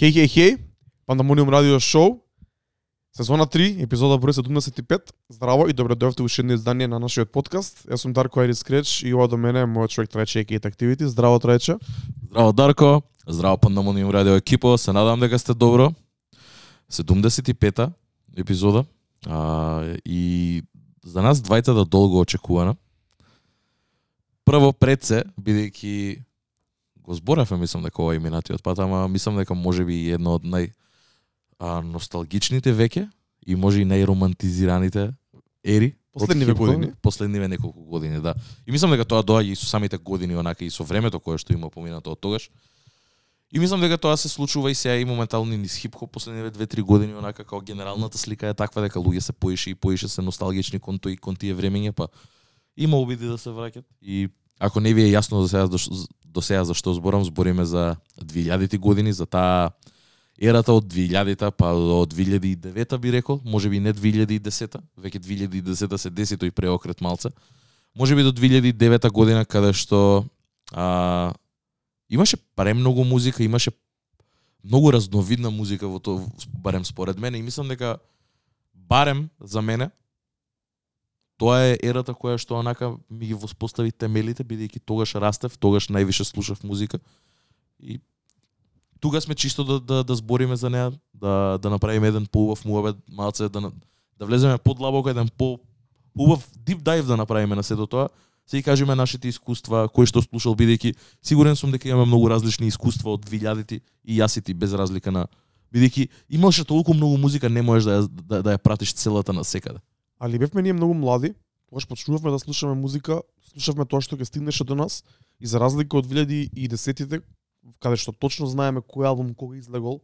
Хеј, хеј, хеј, Пандамониум радио шоу, сезона 3, епизода број 75. Здраво и добро дојавте уште едно издание на нашиот подкаст. Јас сум Дарко Айрис Креч и ова до мене е мојот човек Трајче Екейт Активити. Здраво Трајче. Здраво Дарко, здраво Пандамониум радио екипо, се надам дека сте добро. 75-та епизода. А, и за нас двајцата да долго очекувана. Прво пред се, бидејќи го зборавме, мислам дека ова е минатиот пат, ама мислам дека може би едно од нај а, носталгичните веќе и може и најромантизираните ери. Последниве години. Последниве неколку години, да. И мислам дека тоа доаѓа и со самите години, онака и со времето кое што има поминато од тогаш. И мислам дека тоа се случува и сега и моментално низ хип-хоп последниве 2-3 години, онака како генералната слика е таква дека луѓе се поише и поише се носталгични кон тој кон тие времења, па има обиди да се враќат и ако не ви е јасно до сега до сега за што зборам, збориме за 2000-ти години, за таа ерата од 2000-та па од 2009-та би рекол, може би не 2010-та, веќе 2010-та се деси тој преокрет малце. Може би до 2009-та година каде што а, имаше премногу музика, имаше многу разновидна музика во тоа, барем според мене и мислам дека барем за мене тоа е ерата која што онака ми ги воспостави темелите бидејќи тогаш растев, тогаш највише слушав музика и тука сме чисто да да, да збориме за неа, да да направиме еден поубав муабет, малце да да влеземе подлабоко еден по убав deep dive да направиме на сето тоа. Се и кажеме нашите искуства, кој што слушал бидејќи сигурен сум дека имаме многу различни искуства од 2000-ти и јас и ти без разлика на бидејќи имаше толку многу музика не можеш да ја, да, да ја пратиш целата на секаде. Али бевме ние многу млади, тогаш почнувавме да слушаме музика, слушавме тоа што ќе стигнеше до нас и за разлика од 2010-тите, каде што точно знаеме кој албум кога излегол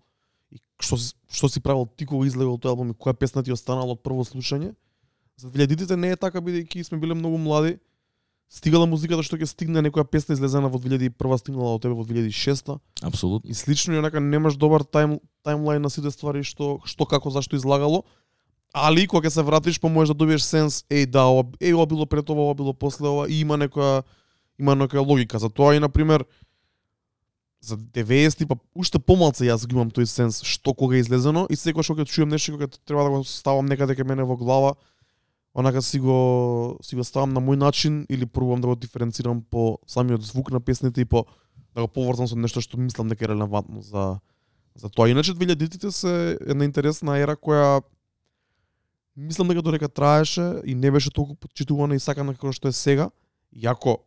и што што си правил ти кога излегол тој албум и која песна ти останала од прво слушање. За 2000-тите не е така бидејќи сме биле многу млади. Стигала музиката што ќе стигне некоја песна излезена во 2001 стигнала од тебе во 2006 Апсолутно. и слично и онака немаш добар тајм тајмлајн на сите ствари што што како зашто излагало. Али кога ќе се вратиш па можеш да добиеш сенс, еј да, ова, еј ова било пред ова, ова било после ова и има некоја има некоја логика за тоа и на пример за 90 па уште помалце јас го имам тој сенс што кога е излезено и секогаш кога чујам нешто кога треба да го ставам некаде кај мене во глава онака си го си го ставам на мој начин или пробувам да го диференцирам по самиот звук на песните и по да го поврзам со нешто што мислам дека е релевантно за за тоа. Иначе 2000-тите се една интересна ера која мислам дека додека траеше и не беше толку почитувана и сакана како што е сега, иако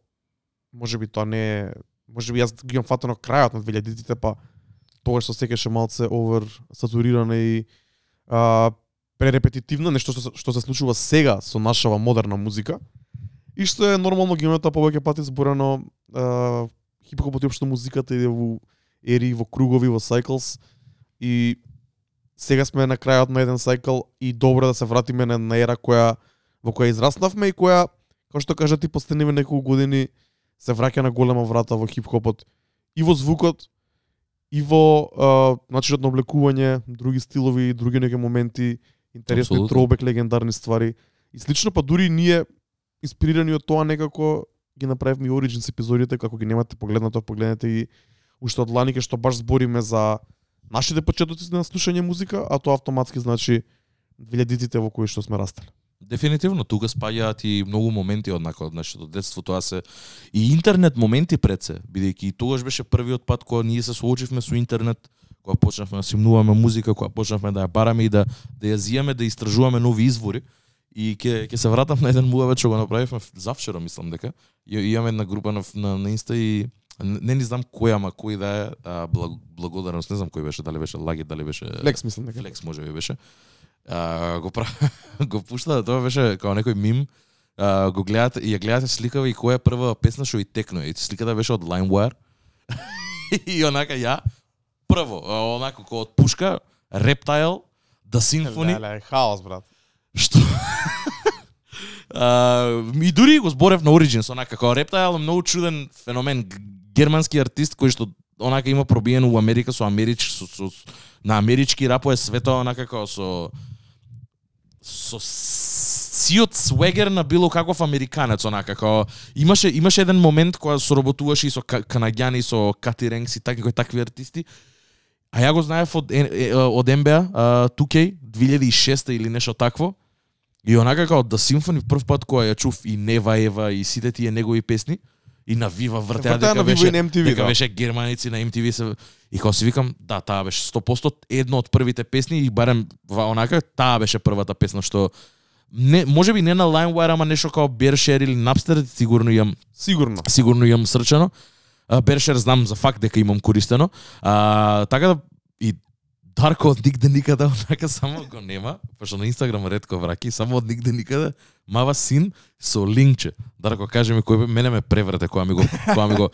можеби тоа не е можеби јас ги имам фатено крајот на 2000-тите па тогаш се секеше малце овер сатурирана и а, пререпетитивна, нешто што, што се случува сега со нашава модерна музика. И што е нормално ги имаме тоа повеќе пати зборено а, хип-хопот и општо музиката иде во ери, во кругови, во cycles и сега сме на крајот на еден cycle и добро да се вратиме на, на ера која во која израснавме и која како што кажа ти последниве неколку години се враќа на голема врата во хип-хопот и во звукот и во начинот на облекување, други стилови, други неки моменти, интересни Апсолутно. троубек, легендарни ствари. И слично па дури ние инспирирани од тоа некако ги направивме и Origins епизодите, како ги немате погледнато, погледнете ги уште од ланике што баш збориме за нашите почетоци на слушање музика, а тоа автоматски значи 2000-тите во кои што сме растали. Дефинитивно, тука спаѓаат и многу моменти однако од нашето детство, тоа се и интернет моменти пред се, бидејќи и тогаш беше првиот пат кога ние се соочивме со интернет, кога почнавме да симнуваме музика, кога почнавме да ја бараме и да да ја зиеме, да истражуваме нови извори. И ќе ќе се вратам на еден муавет што го направивме завчера, мислам дека. И имаме една група на на, на Инста и не не знам кој, ама кој да е, а, благ, благодарност, не знам кој беше, дали беше Лаги, дали беше Лекс мислам дека. Флекс може би беше. А, го пра... го пушта, тоа беше како некој мим. А, го гледате и ја гледате сликава и која е прва песна што и текно. И сликата беше од LimeWire. и онака ја прво, а, онака како од пушка, Reptile, The Symphony, Леле, хаос брат. што А, и дури го зборев на Origins, онака како Reptile е многу чуден феномен, германски артист кој што онака има пробиено у Америка со америч со, со, на амерички рапо е свето онака како со со сиот свегер на било каков американец онака како имаше имаше еден момент кога соработуваше и со канаѓани со Кати Ренкс и такви кои такви артисти А ја го знаев од, од NBA, 2K, 2006 или нешто такво. И онака као The Symphony прв пат кога ја чув и Нева Ева и сите тие негови песни и на Вива вртеа на дека и беше на MTV, дека да. беше германици на MTV се и као си викам да таа беше 100% едно од првите песни и барем ва онака таа беше првата песна што не можеби не на LimeWire ама нешто као Bearshare или Napster сигурно имам Сигурно. сигурно имам срчано. Бершер знам за факт дека имам користено. А, така да и Дарко од нигде никаде онака само го нема, пошто на Инстаграм ретко враки, само од нигде никаде мава син со линкче. Дарко каже ми кој бе- мене ме преврте кога ми го кога ми го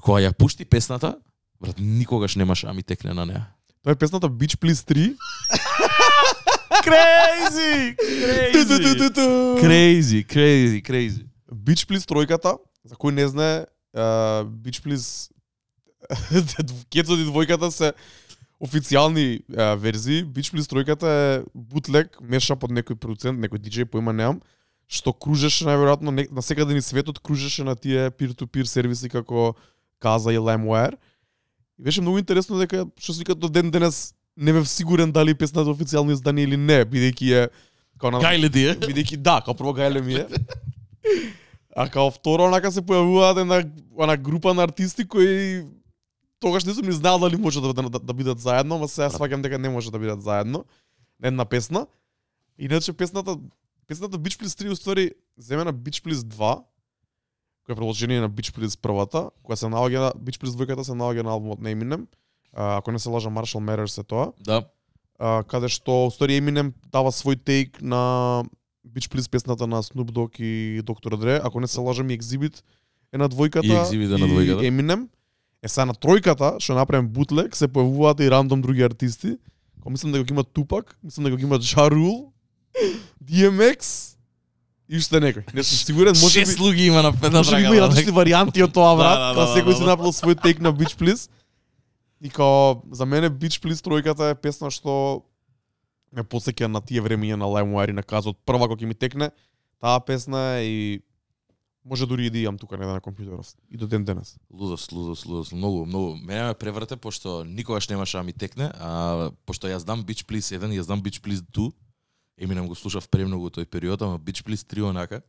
кога ја пушти песната, брат никогаш немаш ами текне на неа. Тоа е песната Beach Please 3. Crazy! Crazy, crazy, crazy. Beach Please тројката, за кој не знае, а, Beach Please кецот и двојката се официјални верзии. Beach Please тројката е бутлек, меша под некој продуцент, некој диџеј, поима немам, што кружеше најверојатно на секаде ни светот кружеше на тие peer-to-peer сервиси како Каза и LimeWire. И беше многу интересно дека што се вика до ден денес не бев сигурен дали песната е официјално издание или не, бидејќи е као на Гајле ти е? бидејќи да, као прво гајле ми е. А као второ онака се појавуваат една она група на артисти кои тогаш не сум ни знаел дали може да, да, да, да бидат заедно, ама сега сваќам дека не може да бидат заедно. на Една песна. Иначе песната песната Beach Please 3 уствари земена Beach Please 2 која е продолжение на Beach Please првата, која се наоѓа на Beach Please двојката се наоѓа на албумот на Eminem. А, ако не се лажам Marshall Matters е тоа Да. а, каде што устари Eminem дава свој тейк на Beach Please песната на Snoop Dogg и Dr. Dre, ако не се лажам и Exhibit е на двојката И Exhibit е на двојката. и Eminem. Е сега на тројката, што направим бутлек, се појавуваат и рандом други артисти. Ко мислам да го има Тупак, мислам да го има Rule, DMX и уште некој. Не сум сигурен, може би Шест луѓе има на може би има и различни варијанти од тоа брат, Да, да, да, секој да, си да. направил свој тейк на Beach Please. И као за мене Beach Please тројката е песна што ме посеќа на тие времиња на LimeWire и на казот прва кога ќе ми текне таа песна е и може дури и да имам тука на компјутеров и до ден денес. Лудост, лудост, лудост, многу, многу. Мене ме преврте пошто никогаш немаше да ми текне, а пошто јас знам Beach Please 1, јас знам Beach Please 2. Еминем го слушав премногу тој период, ама Beach Please 3 онака.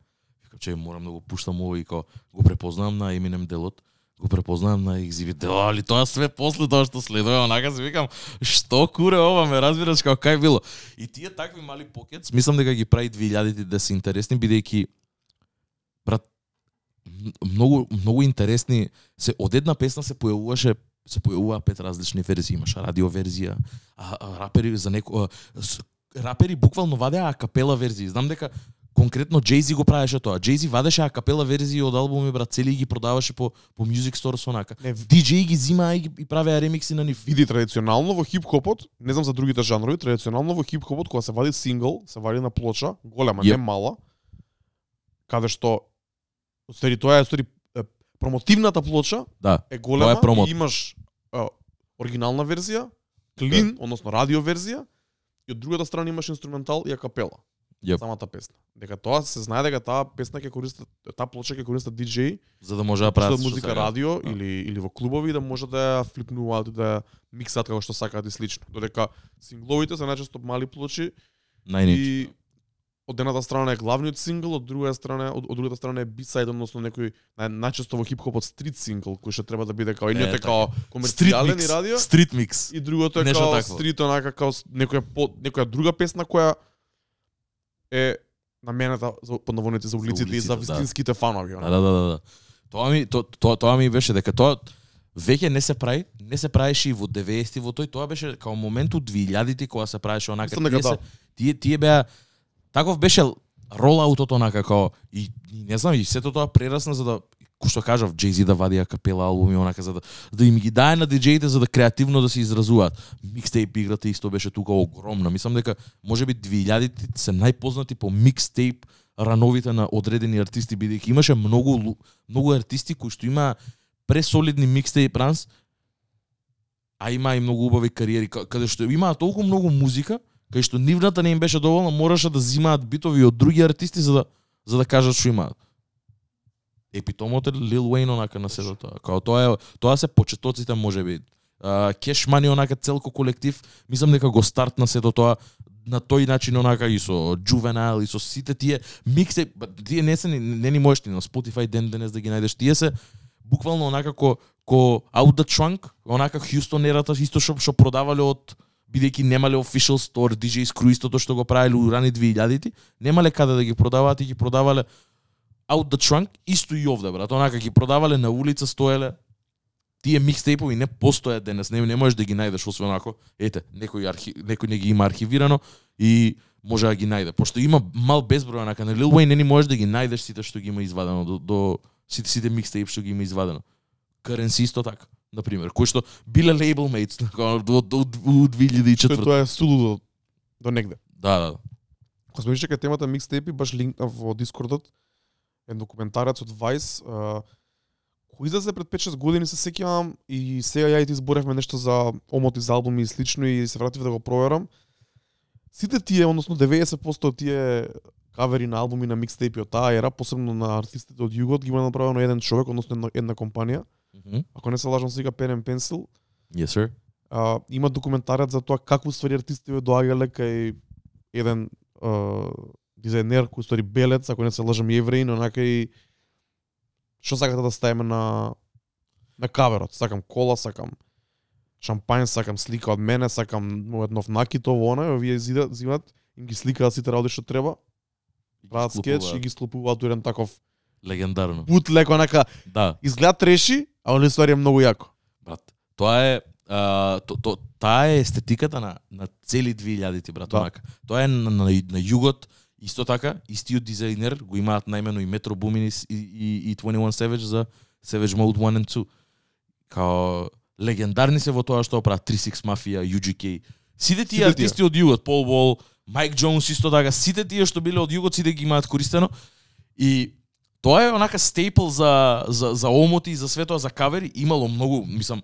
Викам че морам да го пуштам ово и као го препознавам на Еминем делот го препознавам на Exhibit дел, али тоа све после тоа што следува, онака се викам, што куре ова, ме разбираш како кај било. И тие такви мали покетс, мислам дека ги прави 2000-ти да се интересни, бидејќи брат многу многу интересни се од една песна се појавуваше се појавува пет различни верзии, имаш радио верзија, а, а рапери за неко а, рапери буквално вадеа акапела верзии. Знам дека конкретно Jay-Z го правеше тоа. Jay-Z вадеше акапела верзии од албуми брат, цели и ги продаваше по по Music Store со DJ ги зимаа и, ги- и правеа ремикси на нив. види традиционално во хип-хопот, не знам за другите жанрови, традиционално во хип-хопот кога се вади сингл, се вади на плоча, голема, Јеп. не мала, каде што Стари тоа е стари е, промотивната плоча Да. е голема е промот. и имаш а, оригинална верзија, клин, односно радио верзија, и од другата страна имаш инструментал и акапела. Јеп. Самата песна. Дека тоа се знае дека таа песна ќе користат таа плоча ќе користат DJ, За да може да прават музика радио Да. или или во клубови да може да ја флипнуваат и да ја миксат како што сакаат и слично. Додека сингловите се најчесто мали плочи Најнич. и од едната страна е главниот сингл, од другата страна од, од другата страна е B-side, односно некој нај, најчесто во хип-хопот стрит сингл, кој што треба да биде као едниот е така. као комерцијален и радио, Стрит микс. и другото е Нешто као такво. стрит онака као некоја по, некоја друга песна која е намената за под наводници за улиците и за улиците, да. вистинските фанови. Да, да, да, да. Тоа ми то, тоа тоа ми беше дека тоа веќе не се прави, не се правеше и во 90-ти во тој, тоа беше као момент од 2000-ти кога се правеше онака Мислам дека тие, да. се, тие тие беа таков беше ролаутот онака како и, и не знам и сето тоа прерасна за да што кажав Jay-Z да вади акапела албуми онака за да да им ги дае на диџеите за да креативно да се изразуваат. Микстейп играта исто беше тука огромна. Мислам дека можеби 2000-тите се најпознати по микстейп рановите на одредени артисти бидејќи имаше многу многу артисти кои што има пресолидни микстейп ранс а има и многу убави кариери каде што имаа толку многу музика кај што нивната не им беше доволна мораше да зимаат битови од други артисти за да за да кажат што имаат. Епитомот е Лил Уейн онака на сето тоа. Као тоа е тоа се почетоците можеби Кеш Мани онака целко колектив, мислам дека го стартна сето тоа на тој начин онака и со Juvenile и со сите тие миксе, тие не се не не ни можеш ни на Spotify ден денес да ги најдеш. Тие се буквално онака ко ко Out the Trunk, онака Хјустон ерата исто што што продавале од бидејќи немале official store, DJ Screw истото што го правеле у рани 2000-ти, немале каде да ги продаваат и ги продавале Out the Trunk, исто и овде, брат. Онака ги продавале на улица, стоеле. Тие микстейпови не постојат денес, не, не можеш да ги најдеш освен ако, ете, некој архи, некој не ги има архивирано и може да ги најде. Пошто има мал безброј онака на Lil Wayne не ни можеш да ги најдеш сите што ги има извадено до, до сите сите микстейп што ги има извадено. Currency исто така, на пример, кои што биле label mates до, до, до, у Што 2004. тоа е сулудо до негде. Да, да. Кога сме кај темата микстейпи, баш линкнав во Дискордот еден документарец од Vice, а, кој излезе пред 5-6 години се сеќавам и сега ја и ти зборевме нешто за омоти за албуми и слично и се вратив да го проверам. Сите тие, односно 90% од тие кавери на албуми на микстейпи од таа ера, посебно на артистите од југот, ги има направено еден човек, односно една, една компанија. Мгм. Ако не се лажам, сега Pen and Pencil. Yes, sir. А, има документарец за тоа како ствари артистите доаѓале кај еден а, дизајнер кој ствари белец, ако не се лажам евреин, онака и што сакате да ставиме на на каверот. Сакам кола, сакам шампањ, сакам слика од мене, сакам мојот нов накит, ово она, вие зидат, зимат, им ги сликаат сите работи што треба, прават скетч и ги склопуваат еден таков легендарно. бутлек, онака, Да, изгледа треши, а он ствари е многу јако. брат. Тоа е а, то, то, таа е естетиката на на цели 2000-ти брат Да. онака. Тоа е на, на, на југот исто така, истиот дизајнер го имаат наимено и Metro Boomin и, и, и, и 21 Savage за Savage Mode 1 and 2. Као легендарни се во тоа што прават 36 Mafia, UGK. Сите тие Сите тие. артисти од југот, Пол Wall, Майк Джонс исто така, сите тие што биле од југот, сите ги имаат користено. И тоа е онака стейпл за, за, за омоти и за све тоа за кавери. Имало многу, мислам,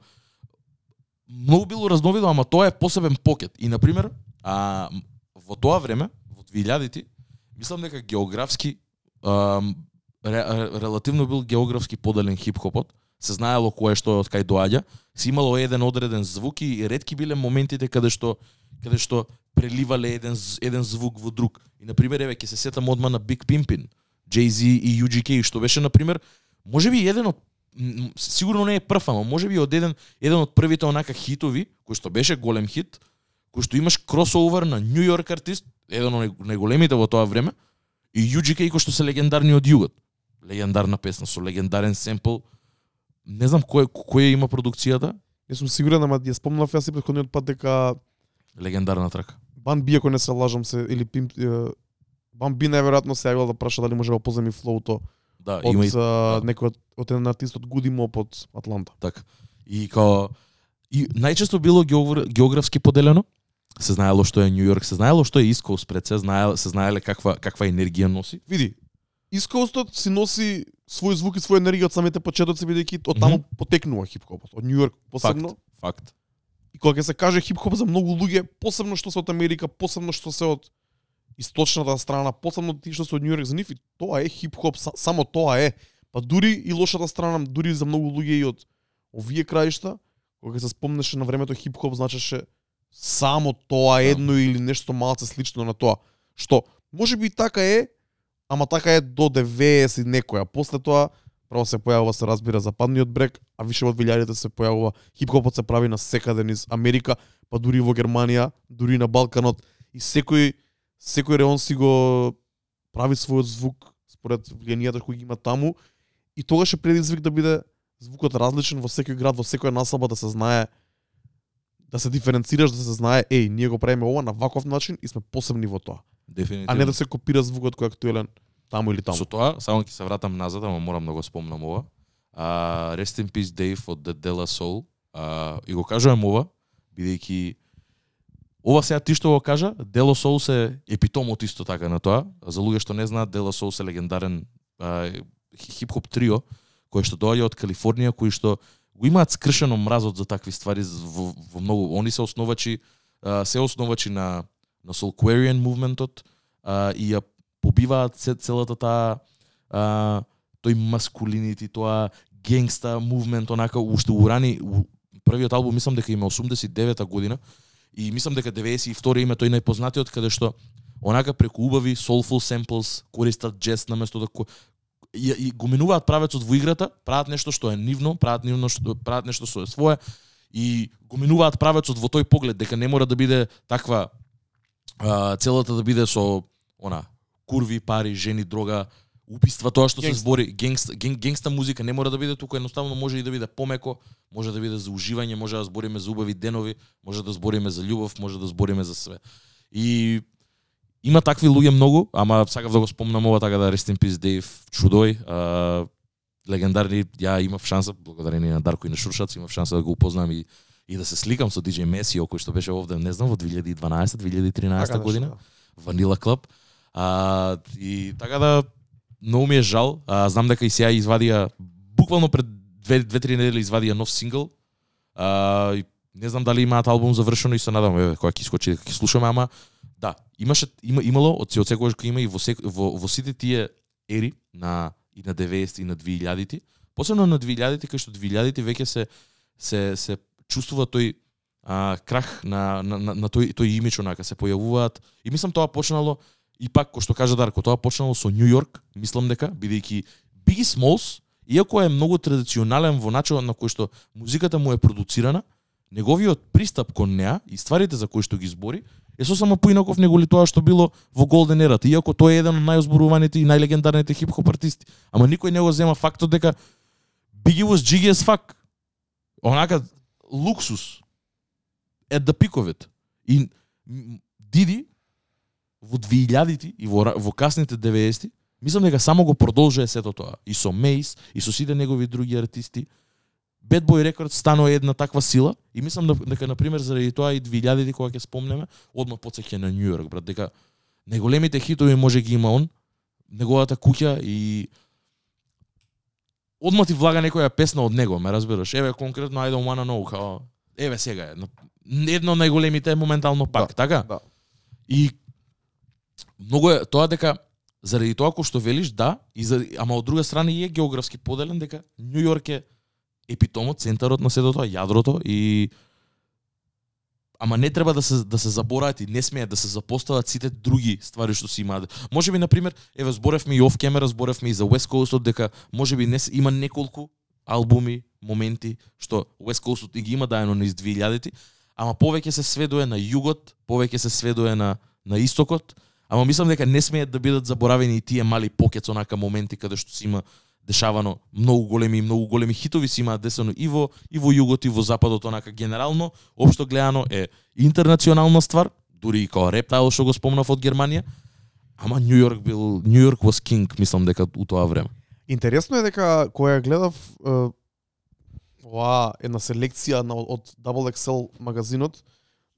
многу било разновидно, ама тоа е посебен покет. И, например, а, во тоа време, во 2000-ти, мислам дека географски, а, ре, релативно бил географски поделен хип-хопот, се знаело кое што од кај доаѓа, се имало еден одреден звук и ретки биле моментите каде што каде што преливале еден еден звук во друг. И на пример еве ќе се сетам одма на Big Pimpin, Jay-Z и UGK што беше на пример можеби еден од сигурно не е прв, ама можеби од еден еден од првите онака хитови кој што беше голем хит, кој што имаш кросовер на Нью Йорк артист, еден од нај- најголемите во тоа време, и UGK кој што се легендарни од југот. Легендарна песна со легендарен семпл. Не знам кој кој има продукцијата, Не сум сигурен, ама ја спомнав јас и претходниот пат дека легендарна трака. Бан Би, ако не се лажам се, или Пимп, е, Бан Би најверојатно се јавил да праша дали може да поземи флоуто Да, од има и а, некој од, од еден артист од Гуди Моп од Атланта. така. И као и најчесто било геогр, географски поделено. Се знаело што е Нью Йорк, се знаело што е East Coast пред се, знаеле, се знаеле каква каква енергија носи. Види, Искоустот си носи свој звук и своја енергија од самите почетоци, бидејќи од таму потекнува хип-хопот. Од Нью Йорк посебно. Факт. Факт. И кога ќе се каже хип-хоп за многу луѓе, посебно што се од Америка, посебно што се од источната страна, посебно ти што се од Йорк за нив, и тоа е хип-хоп, са- само тоа е. Па дури и лошата страна, дури за многу луѓе и од овие краишта, кога се спомнеше на времето хип-хоп, значеше само тоа Да. едно или нешто малце слично на тоа. Што, може би така е, ама така е до 90 и некоја. После тоа, право се појавува се разбира западниот брег, а више од 2000 се појавува хип-хопот се прави на секаде низ Америка, па дури во Германија, дури на Балканот и секој секој реон си го прави својот звук според влијанието кои ги има таму и тогаш е предизвик да биде звукот различен во секој град, во секоја населба да се знае да се диференцираш, да се знае, еј, ние го правиме ова на ваков начин и сме посебни во тоа. Дефинитивно. А не да се копира звукот кој е актуелен таму или таму. Со тоа, само ќе се вратам назад, ама морам да го спомнам ова. А, Rest in Peace Dave од The Della Soul. А, и го кажувам ова, бидејќи ова сега ти што го кажа, Дело Soul се епитомот исто така на тоа. За луѓе што не знаат, Дело Soul се легендарен хип-хоп трио, кој што доаѓа од Калифорнија, кои што го имаат скршено мразот за такви ствари во, во многу. Они се основачи, а, се основачи на на Soulquarian мувментот а, и ја побиваат целата таа а, тој маскулинити, тоа генгста мувмент, онака уште урани првиот албум мислам дека има 89-та година и мислам дека 92 име тој најпознатиот каде што онака преку убави soulful samples користат джез наместо да ко- и, и го минуваат правецот во играта, прават нешто што е нивно, прават нивно што прават нешто што е свое и го минуваат правецот во тој поглед дека не мора да биде таква а, целата да биде со она курви, пари, жени, дрога, убиства, тоа што се Генгста. збори, генгста, ген, генгста музика не мора да биде тука, едноставно може и да биде помеко, може да биде за уживање, може да збориме за убави денови, може да збориме за љубов, може да збориме за све. И има такви луѓе многу, ама сакав да го спомнам ова така да Rest in Peace Dave Чудој, а, легендарни, ја имав шанса, благодарение на Дарко и на Шуршац, имав шанса да го упознам и и да се сликам со DJ Месио кој што беше овде, не знам, во 2012-2013 Така година. нешто, да. Ванила Клуб. А, и така да многу ми е жал. А, знам дека и сега извадија буквално пред две две три недели извадија нов сингл. А, и не знам дали имаат албум завршено и се надам еве кога ќе искочи дека ќе слушаме, ама да, имаше има имало од се од секогаш кога има и во, сек, во во сите тие ери на и на 90 и на 2000-ти, посебно на 2000-ти кај што 2000-ти веќе се се се чувствува тој а, крах на, на, на, на тој, тој имидж онака се појавуваат и мислам тоа почнало и пак кој што кажа Дарко, тоа почнало со Нью Йорк, мислам дека бидејќи Biggie Smalls, иако е многу традиционален во начинот на кој што музиката му е продуцирана, неговиот пристап кон неа и стварите за кои што ги збори е сосема поинаков неголи тоа што било во Голден Ерата, иако тој е еден од најозборуваните и најлегендарните хип-хоп артисти. Ама никој не го зема фактот дека Biggie was jiggy as fuck. Онака луксус at the peak of it. И Диди во 2000-ти и во, во касните 90-ти, мислам дека само го продолжува сето тоа. И со Мейс, и со сите негови други артисти. Bad Boy Records станува една таква сила и мислам дека на пример заради тоа и 2000-ти кога ќе спомнеме, одма потсеќа на Нью Йорк, брат, дека најголемите хитови може ги има он, неговата куќа и одма ти влага некоја песна од него, ме разбираш? Еве конкретно I don't wanna know, као еве сега е. Едно од најголемите е моментално пак, Да, така? Да. И многу е тоа дека заради тоа кој што велиш, да, и за, ама од друга страна и е географски поделен дека Њу Јорк е епитомот, центарот на сето тоа, јадрото и ама не треба да се да се забораат и не смеат да се запостават сите други ствари што се имаат. Можеби на пример, еве зборевме и оф камера, зборевме и за West Coast дека можеби не се- има неколку албуми, моменти што West Coast и ги има дајано низ 2000-ти, ама повеќе се сведуе на југот, повеќе се сведуе на на истокот, ама мислам дека не смеат да бидат заборавени и тие мали покец онака моменти каде што си има дешавано многу големи и многу големи хитови си имаат десено и во и во југот и во западот онака генерално општо гледано е интернационална ствар, дури и као рептайл што го спомнав од Германија, ама Нью Йорк бил Нью Йорк was king, мислам дека у тоа време. Интересно е дека кога гледав е, ова една селекција на, од Double XL магазинот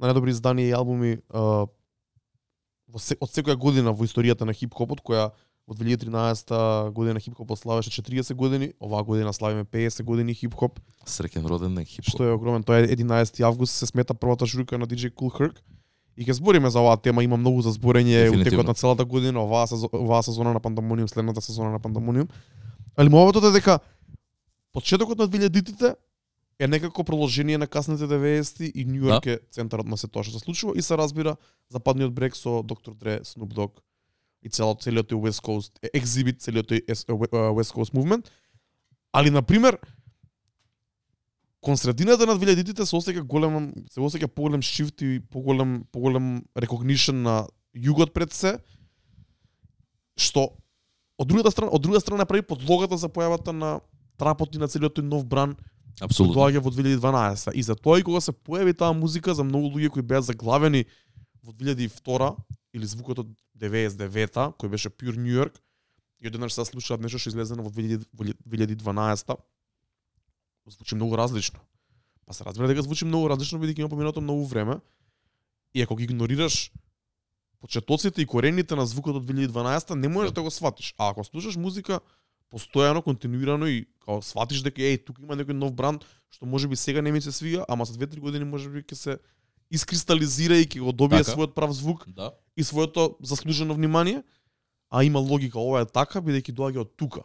на најдобри издани и албуми е, во се, од секоја година во историјата на хип-хопот која во 2013 година хип-хопот славеше 40 години, оваа година славиме 50 години хип-хоп, Среќен роден ден хип што е огромен. Тоа е 11 август се смета првата журка на DJ Cool Herc. И ќе збориме за оваа тема, има многу за зборење у текот на целата година, оваа сезон, оваа сезона на Пандамониум, следната сезона на Пандамониум. Али мовото е дека почетокот на 2000-тите е некако продолжение на касните 90-ти и Нью Йорк е центарот на се тоа што се случува и се разбира западниот брег со Доктор Дре, Snoop Dogg и целиот целиот тој West Coast екзибит, целиот тој West Coast movement. Али на пример кон средината на 2000-тите се осеќа голем се осеќа поголем шифт и поголем поголем recognition на југот пред се што од другата страна од друга страна прави подлогата за појавата на трапот и на целиот тој нов бран Апсолутно. доаѓа во 2012 и за тоа и кога се појави таа музика за многу луѓе кои беа заглавени во 2002 или звукот од 99-та кој беше Pure New York и одеднаш се слушаат нешто што излезено во 2000 во 2012 звучи многу различно. Па се разбира дека звучи многу различно бидејќи има поминато многу време и ако ги игнорираш почетоците и корените на звукот од 2012 не можеш да го сватиш. А ако слушаш музика постојано, континуирано и као сватиш дека еј тука има некој нов бранд што можеби сега не ми се свија, ама за 2-3 години можеби ќе се искристализира и ќе го добие Така. својот прав звук Да. и своето заслужено внимание, а има логика ова е така бидејќи доаѓа од тука.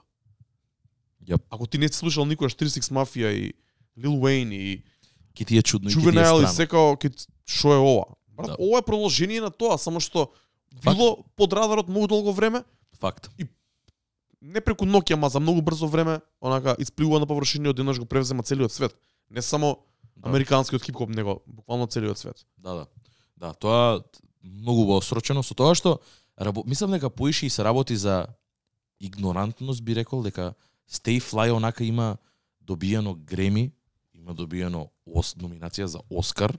Јап. Ако ти не си слушал никогаш 36 Mafia и Lil Wayne и Ки ти е чудно и ки ти е Juvenile и странно. секао ке што е ова? Брат, Да. ова е продолжение на тоа, само што Факт. било под радарот многу долго време, Факт. Не преку ноќ, ама за многу брзо време, онака испливува на површина и одеднаш го превзема целиот свет. Не само Да. американскиот хип-хоп, него буквално целиот свет. Да, да. Да, тоа многу убаво срочено со тоа што рабо... мислам дека поише и се работи за игнорантност би рекол дека Stay Fly онака има добиено Греми, има добиено ос... номинација за Оскар.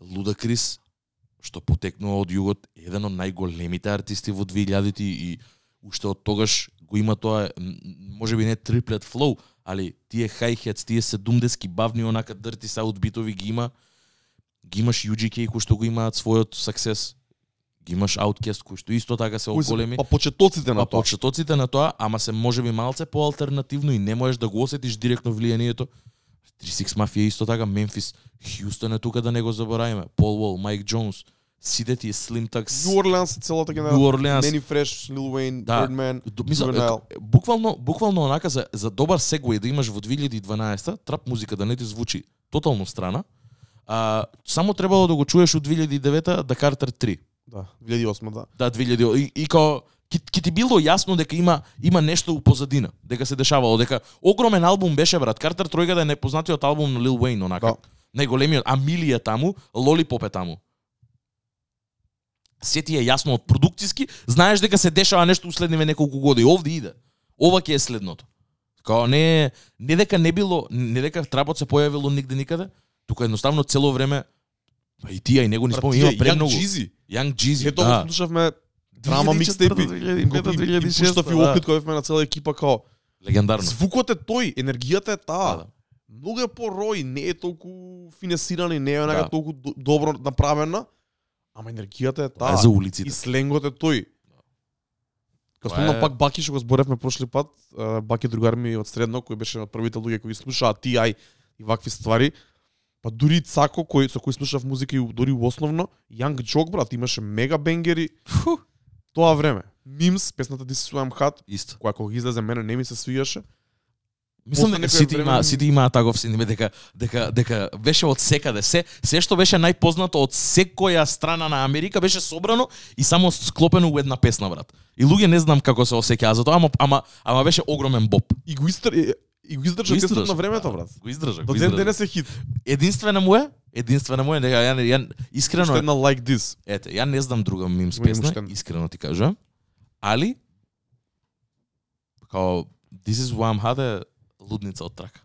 Лудакрис што потекнува од југот, еден од најголемите артисти во 2000-ти и уште од тогаш го има тоа, може би не триплет флоу, али тие hi-hats, тие 70-ки бавни онака dirty south битови ги има ги имаш UGK кои што го имаат својот success, ги имаш Outkast кои што исто така се оголеми. Па почетоците на Па тоа. почетоците на тоа, ама се можеби малце поалтернативно и не можеш да го осетиш директно влијанието. 36 Mafia исто така, Мемфис, Хјустон е тука да не го заборавиме, Пол Уол, Майк Джонс, сите тие Slim Tugs, New Orleans целата New генерација. Orleans, Manny Fresh, Lil Wayne, Да. Birdman, е, буквално, буквално онака за, за добар сегуеј да имаш во 2012 трап музика да не ти звучи тотално страна, а, само требало да го чуеш од 2009 да Картер 3. Да, 2008 да. Да, 2000 и, и као ки, ки ти било јасно дека има има нешто у позадина, дека се дешавало, дека огромен албум беше брат. Картер Тројга да е непознатиот албум на Лил Уейн онака. Да. Најголемиот, а таму, Лолипоп е таму. Се ти е јасно од продукциски, знаеш дека се дешава нешто уследниве неколку години. Овде иде. Ова ќе е следното. Као не не дека не било, не дека трапот се појавило нигде никаде, тука едноставно цело време па и тие и него спомни, тие, има премногу. Young Jeezy. Young Jeezy, Ето да. го слушавме драма микстейпи. 2004, 2005, Пуштав и да. опит кој на цела екипа као Легендарно. звукот е тој, енергијата е Да, таа. да. Многу е порој, не е толку финесиран и не е онака Да. толку до- добро направена, ама енергијата е таа. за улиците. И сленгот е тој. Кога Тоа спомнам е- пак Баки што го зборевме прошли пат, Баки другар ми од средно кој беше од првите луѓе кои слушаат TI и вакви ствари. Па дури Цако кој со кој слушав музика и дури основно, Young Jock брат имаше мега бенгери Фу. тоа време. Мимс, песната This is why I'm hot, Исто. која кога излезе мене не ми се свиеше. Мислам дека сите време- има сите имаат таков синеме дека дека дека беше од секаде се се што беше најпознато од секоја страна на Америка беше собрано и само склопено у една песна брат. И луѓе не знам како се осеќаа за тоа, ама ама ама беше огромен боб. И го истр... и- го издржа тестот на времето, брат. Го издржа, До ден денес е хит. Единствена му е, единствена му е дека ја, ја искрено Уште една like this. Ете, ја не знам друга мимс и песна, искрено ти кажам. Али, као, This is why I'm е лудница од трака.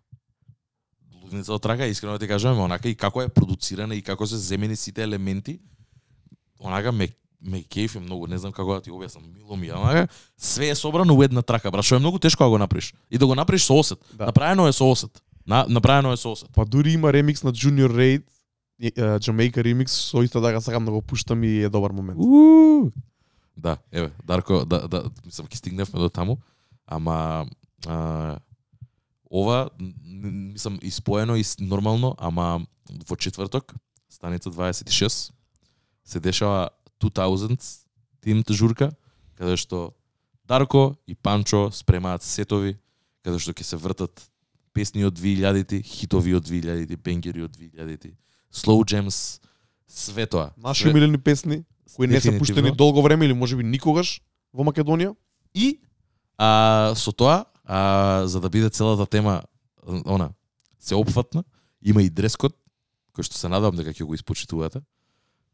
Лудница од трака, искрено ти кажам, онака и како е продуцирана и како се земени сите елементи, онака ме ме кефи многу, не знам како да ти објаснам, мило ми е, онака, све е собрано у една трака, брат, што е многу тешко да го направиш. И да го направиш со осет. Да. Направено е со осет. На, направено е со осет. Па дури има ремикс на Junior Raid, Jamaica ремикс, со исто така сакам да го пуштам и е добар момент. Уу. Да, еве, Дарко, да, да, мислам ќе стигневме до таму, ама а, ова мислам испоено и нормално, ама во четврток, станица 26, се дешава 2000 тимт журка, каде што Дарко и Панчо спремаат сетови, каде што ќе се вртат песни од 2000-ти, хитови од 2000-ти, бенгери од 2000-ти, slow jams, све тоа. Наши Све- умилени песни, кои не се пуштени долго време или можеби никогаш во Македонија. И а, со тоа, а, за да биде целата тема она се опфатна, има и дрескот кој што се надам дека ќе го испочитувате.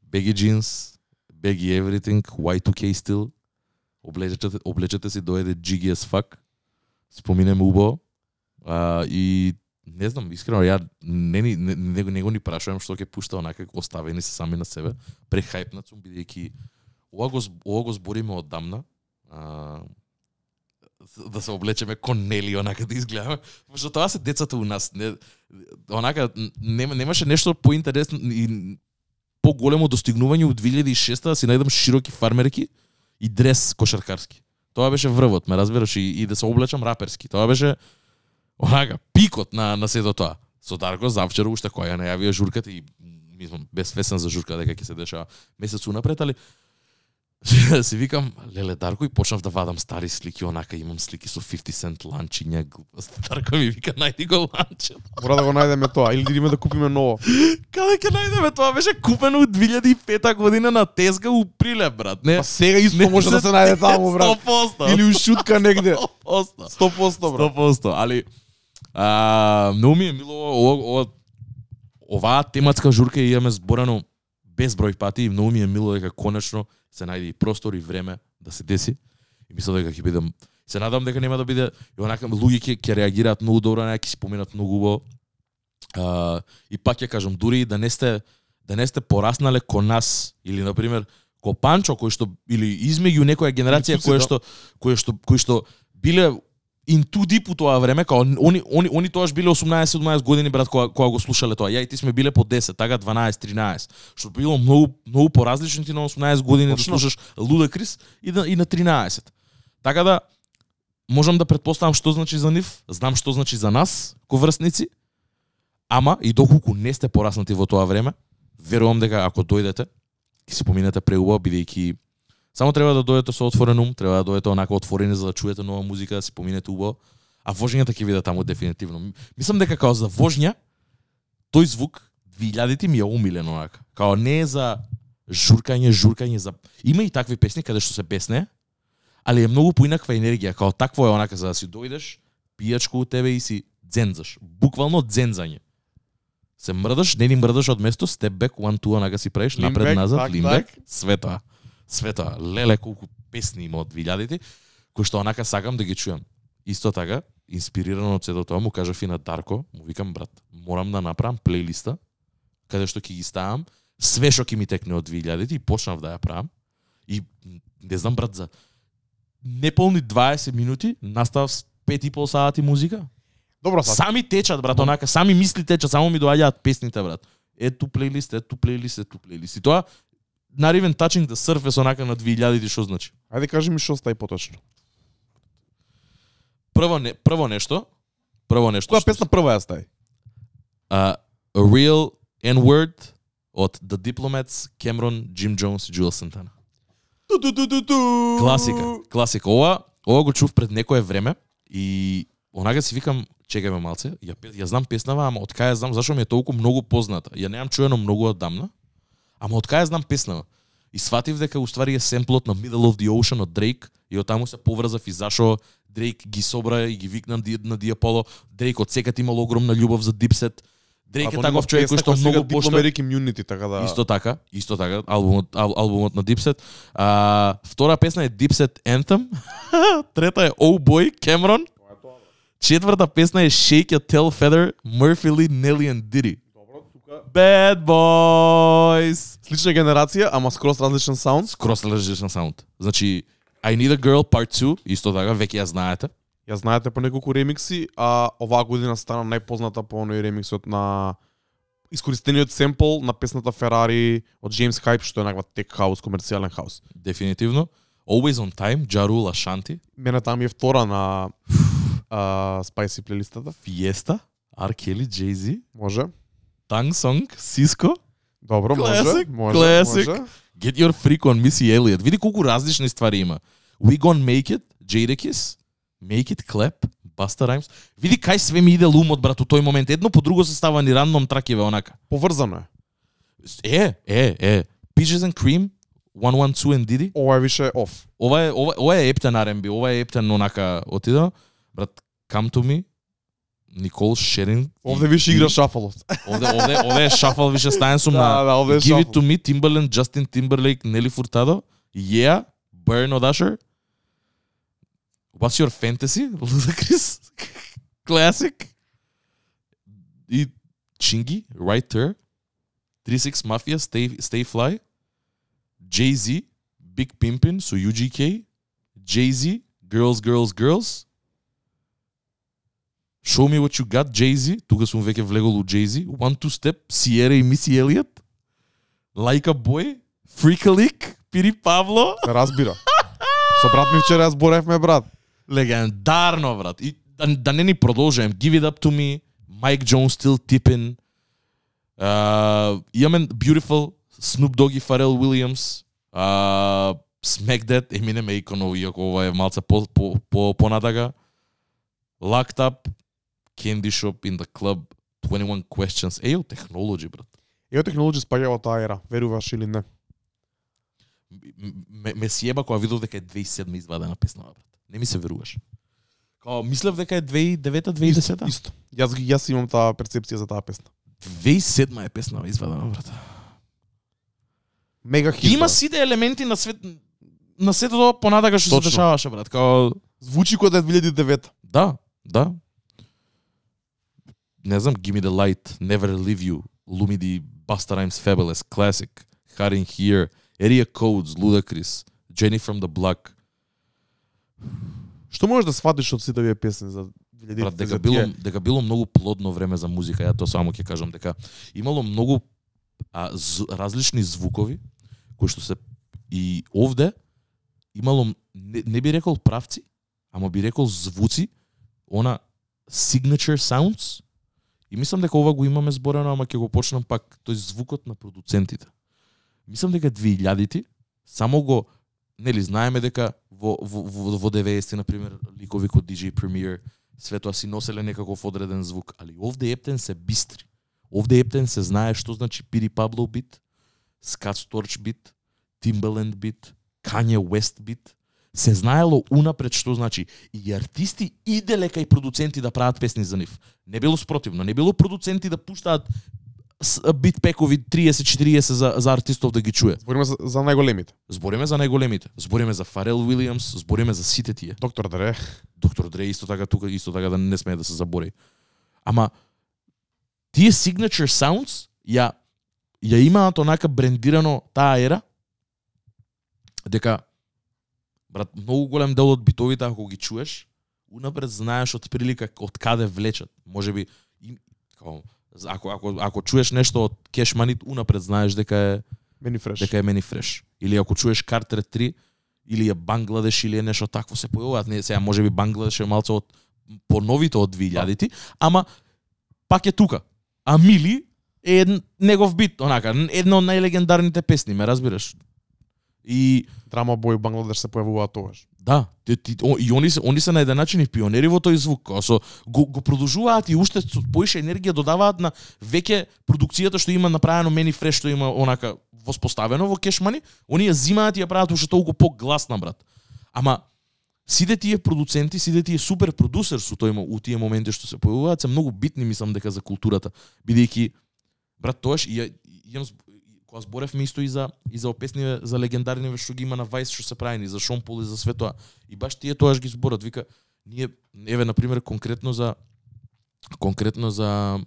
Baggy jeans, baggy everything, Y2K стил. Облечете, облечете се дојде jiggy as fuck. Споминеме убаво. А, и не знам, искрено, ја не, не не, не, го- не го ни прашувам што ќе пушта онака оставени се сами на себе. Прехајпнат сум бидејќи ова го, зб- ова го збориме. А, да се облечеме кон Нели, онака да изгледаме. Пошто тоа се децата у нас. Не, онака, нема, немаше нешто поинтересно и поголемо достигнување од 2006 да си најдам широки фармерки и дрес кошаркарски. Тоа беше врвот, ме разбираш, и, и да се облечам раперски. Тоа беше онака пикот на на сето тоа. Со Дарко завчера уште која најавија журката и мислам безсвесен за журка дека ќе се дешава месец унапред, али си викам, леле Дарко и почнав да вадам стари слики, онака имам слики со 50 cent ланчиња, глупост. Дарко ми вика, најди го ланче. Мора да го најдеме тоа или да идеме да купиме ново. Каде ќе најдеме тоа? Беше купено у 2005 година на Тезга у Прилеп, брат. Не, Па сега исто може да се најде таму, брат. 100%. Или у шутка негде. 100%. 100% брат. 100%, али а, многу ми е мило ова, ова, оваа тематска журка ја имаме зборено безброј пати и многу ми е мило дека конечно се најде и простор и време да се деси. И мислам дека ќе биде се надам дека нема да биде и онака луѓе ќе ќе реагираат многу добро, на ќе споменат многу убаво. А, и пак ќе кажам дури и да не сте да не сте пораснале кон нас или на пример ко Панчо кој што или измеѓу некоја генерација која да. што кој што кои што биле in too deep у тоа време, као они они они тоаш биле 18-17 години брат кога кога го слушале тоа. Ја и ти сме биле по 10, така 12-13, што било многу многу поразлично ти на 18 години Точно. да слушаш Ludacris и да и на 13. Така да можам да претпоставам што значи за нив, знам што значи за нас, ко врсници, ама и доколку не сте пораснати во тоа време, верувам дека ако дојдете, ќе си поминете преубаво, бидејќи само треба да дојдете со отворен ум, треба да дојдете онака отворени за да чуете нова музика, да си поминете убаво, а вожњата ќе видат таму дефинитивно. Мислам дека као за вожња, тој звук 2000 ми е умилен онака. Као не е за журкање, журкање за има и такви песни каде што се песне, али е многу поинаква енергија, као такво е онака за да си дојдеш, пијачко у тебе и си дзензаш. Буквално дзензање. Се мрдаш, не ни мрдаш од место, степ бек, one two, онака си правиш, напред назад, лимбек, све тоа. Све тоа. Леле колку песни има од 2000-ти, кои што онака сакам да ги чујам. Исто така, инспирирано од сето тоа, му кажав и на Дарко, му викам брат, морам да направам плейлиста каде што ќе ги ставам све што ќе ми текне од 2000-ти и почнав да ја правам. И не знам брат за неполни 20 минути наставав с 5 и пол сати музика. Добро, сад. Сами течат брат, онака сами мисли течат, само ми доаѓаат песните брат. Ето плейлист, ето плейлист, ето плейлист. И тоа not even touching the surface онака на 2000-ти што значи. Ајде кажи ми што стаи поточно. Прво не, прво нешто, прво нешто. Која песна прва ја стаи? А, A Real N-Word од The Diplomats, Cameron, Jim Jones и Jules Santana. Ту ту ту ту ту. Класика, класика. Ова, ова го чув пред некое време и онага си викам, чекај ме малце, ја, ја знам песнава, ама од кај ја знам, зашо ми е толку многу позната. Ја немам чуено многу одамна, ама од кај ја знам песнава. И сватив дека уствари е семплот на Middle of the Ocean од Дрейк и од таму се поврзав и зашо Дрейк ги собра и ги викна на Ди- на Диаполо. Дрейк од секад имал огромна љубов за Дипсет. Дрейк е таков човек кој што многу пошто Дипломерик Immunity, така да... Исто така, исто така, албумот, ал, албумот на Dipset. А, втора песна е Dipset Anthem. Трета е Oh Boy, Cameron. Четврта песна е Shake Your Tail Feather, Murphy Lee, Nelly and Diddy. Bad Boys. Слична генерација, ама скрос различен саунд. Скрос различен саунд. Значи, I Need a Girl Part 2, исто така, веќе ја знаете. Ја знаете по неколку ремикси, а оваа година стана најпозната по оној ремиксот на искористениот семпл на песната Ferrari од James Hype, што е некаква тек хаус, комерцијален хаус. Дефинитивно. Always on Time, Rule Ashanti, Мене таа ми е втора на а, Spicy плейлистата. Fiesta, R. Kelly, Jay-Z, Може. Tang Song, Cisco, Добро, Classic, може. Може. classic. Може. Get Your Freak on Missy Elliott. Види колку различни ствари има. We Gon Make It, Jadakiss, Make It Clap, Busta Rhymes. Види кај све ми иде лумот, брат, у тој момент. Едно по друго се става ни рандом тракиве, онака. Поврзано е. Е, е, е. Peaches and Cream, 112 and Diddy. Ова е више оф. Ова е, ова, ова е ептен R&B, ова е ептен онака отида. Брат, Come to Me, Никол Шерин. Овде више игра шафалот. Овде, овде, овде е шафал више стаен сум Да, на да, овде е Give It шафал. To Me, Timbaland, Justin Timberlake, Nelly Furtado, Yeah, Burn од Usher. What's Your Fantasy? Ludacris. Classic. И Chingy, Right There. 36 Mafia, Stay, Stay Fly. Jay-Z, Big Pimpin' со UGK. Jay-Z, Girls, Girls, Girls. Show Me What You Got, Jay-Z. Тука сум веќе влегол у Jay-Z. One Two Step, Sierra и Missy Elliott. Like a Boy, Freak a Leak, Пири Павло. Се разбира. Со брат ми вчера зборевме брат. Легендарно, брат. И да, да не ни продолжувам. Give It Up To Me, Mike Jones Still Tippin. Uh, имаме Beautiful, Snoop Dogg и Pharrell Williams. Uh, Smack That, Eminem Akonov, иако ова е малце по, по, по, понатага. Locked Up, Candy Shop in the Club, 21 Questions. Ејо, технологи, брат. Ео технологија спаѓа во таа ера, веруваш или не? ме, ме сјеба кога видов дека е 2007 извадена песнава, брат. Не ми се веруваш. Као мислев дека е 2009 2010 Исто. Јас јас имам таа перцепција за таа песна. 2007 е песнава извадена, брат. Мега хит. Има брат. сите елементи на свет на сето тоа понатака што се дешаваше, брат. Као звучи да е 2009. да, да. Не знам, Gimme the Light, Never Leave You, Lumidi, Busta Rhymes Fabulous, Classic, Hard in Here, Area Codes, Ludacris, Jenny from the Block, Што можеш да сватиш од сите овие песни за 2010? Брат, дека било, дека било многу плодно време за музика, ја тоа само ќе кажам дека имало многу а, з, различни звукови кои што се и овде имало не, не би рекол правци, ама би рекол звуци, она signature sounds и мислам дека ова го имаме зборено, ама ќе го почнам пак тој звукот на продуцентите. Мислам дека 2000-ти само го нели знаеме дека во во во, во 90 на пример ликови кој DJ Premier све тоа си носеле некаков одреден звук, али овде ептен се бистри. Овде ептен се знае што значи Пири Пабло бит, Скат Сторч бит, Timbaland бит, Kanye West бит. Се знаело унапред што значи и артисти и делека и продуценти да прават песни за нив. Не било спротивно, не било продуценти да пуштаат с- бит пекови 30-40 за, за артистов да ги чуе. Збориме за, за најголемите. Збориме за најголемите. Збориме за Фарел Уилиамс, збориме за сите тие. Доктор Дре. Доктор Дре исто така тука исто така да не смее да се забори. Ама тие signature sounds ја ја имаат онака брендирано таа ера дека брат многу голем дел од битовите ако ги чуеш унапред знаеш од прилика од каде влечат. Можеби им, као, ако ако ако чуеш нешто од Cash Money унапред знаеш дека е Мени фреш. дека е мени фреш. Или ако чуеш Картер 3 или е Бангладеш или е нешто такво се појавуваат, не сега можеби Бангладеш е малце од поновите од 2000-ти, ама пак е тука. А Мили е ед, негов бит, онака, една од најлегендарните песни, ме разбираш? И Драма бој Бангладеш се појавуваат тогаш. Да, ти, ти, о, и они се они се на еден начин и пионери во тој звук, као со го, го продолжуваат и уште со поише енергија додаваат на веќе продукцијата што има направено мени фреш што има онака воспоставено во кешмани, они ја зимаат и ја прават уште толку погласна брат. Ама сите тие продуценти, сите тие супер продусер со тој у тие моменти што се појавуваат се многу битни мислам дека за културата, бидејќи брат тоаш и ја имам кога зборевме исто и за и за песни за легендарни што ги има на Вајс што се правени за Шон Пол и за све тоа. И баш тие тоаш ги зборат, вика ние еве на пример конкретно за конкретно за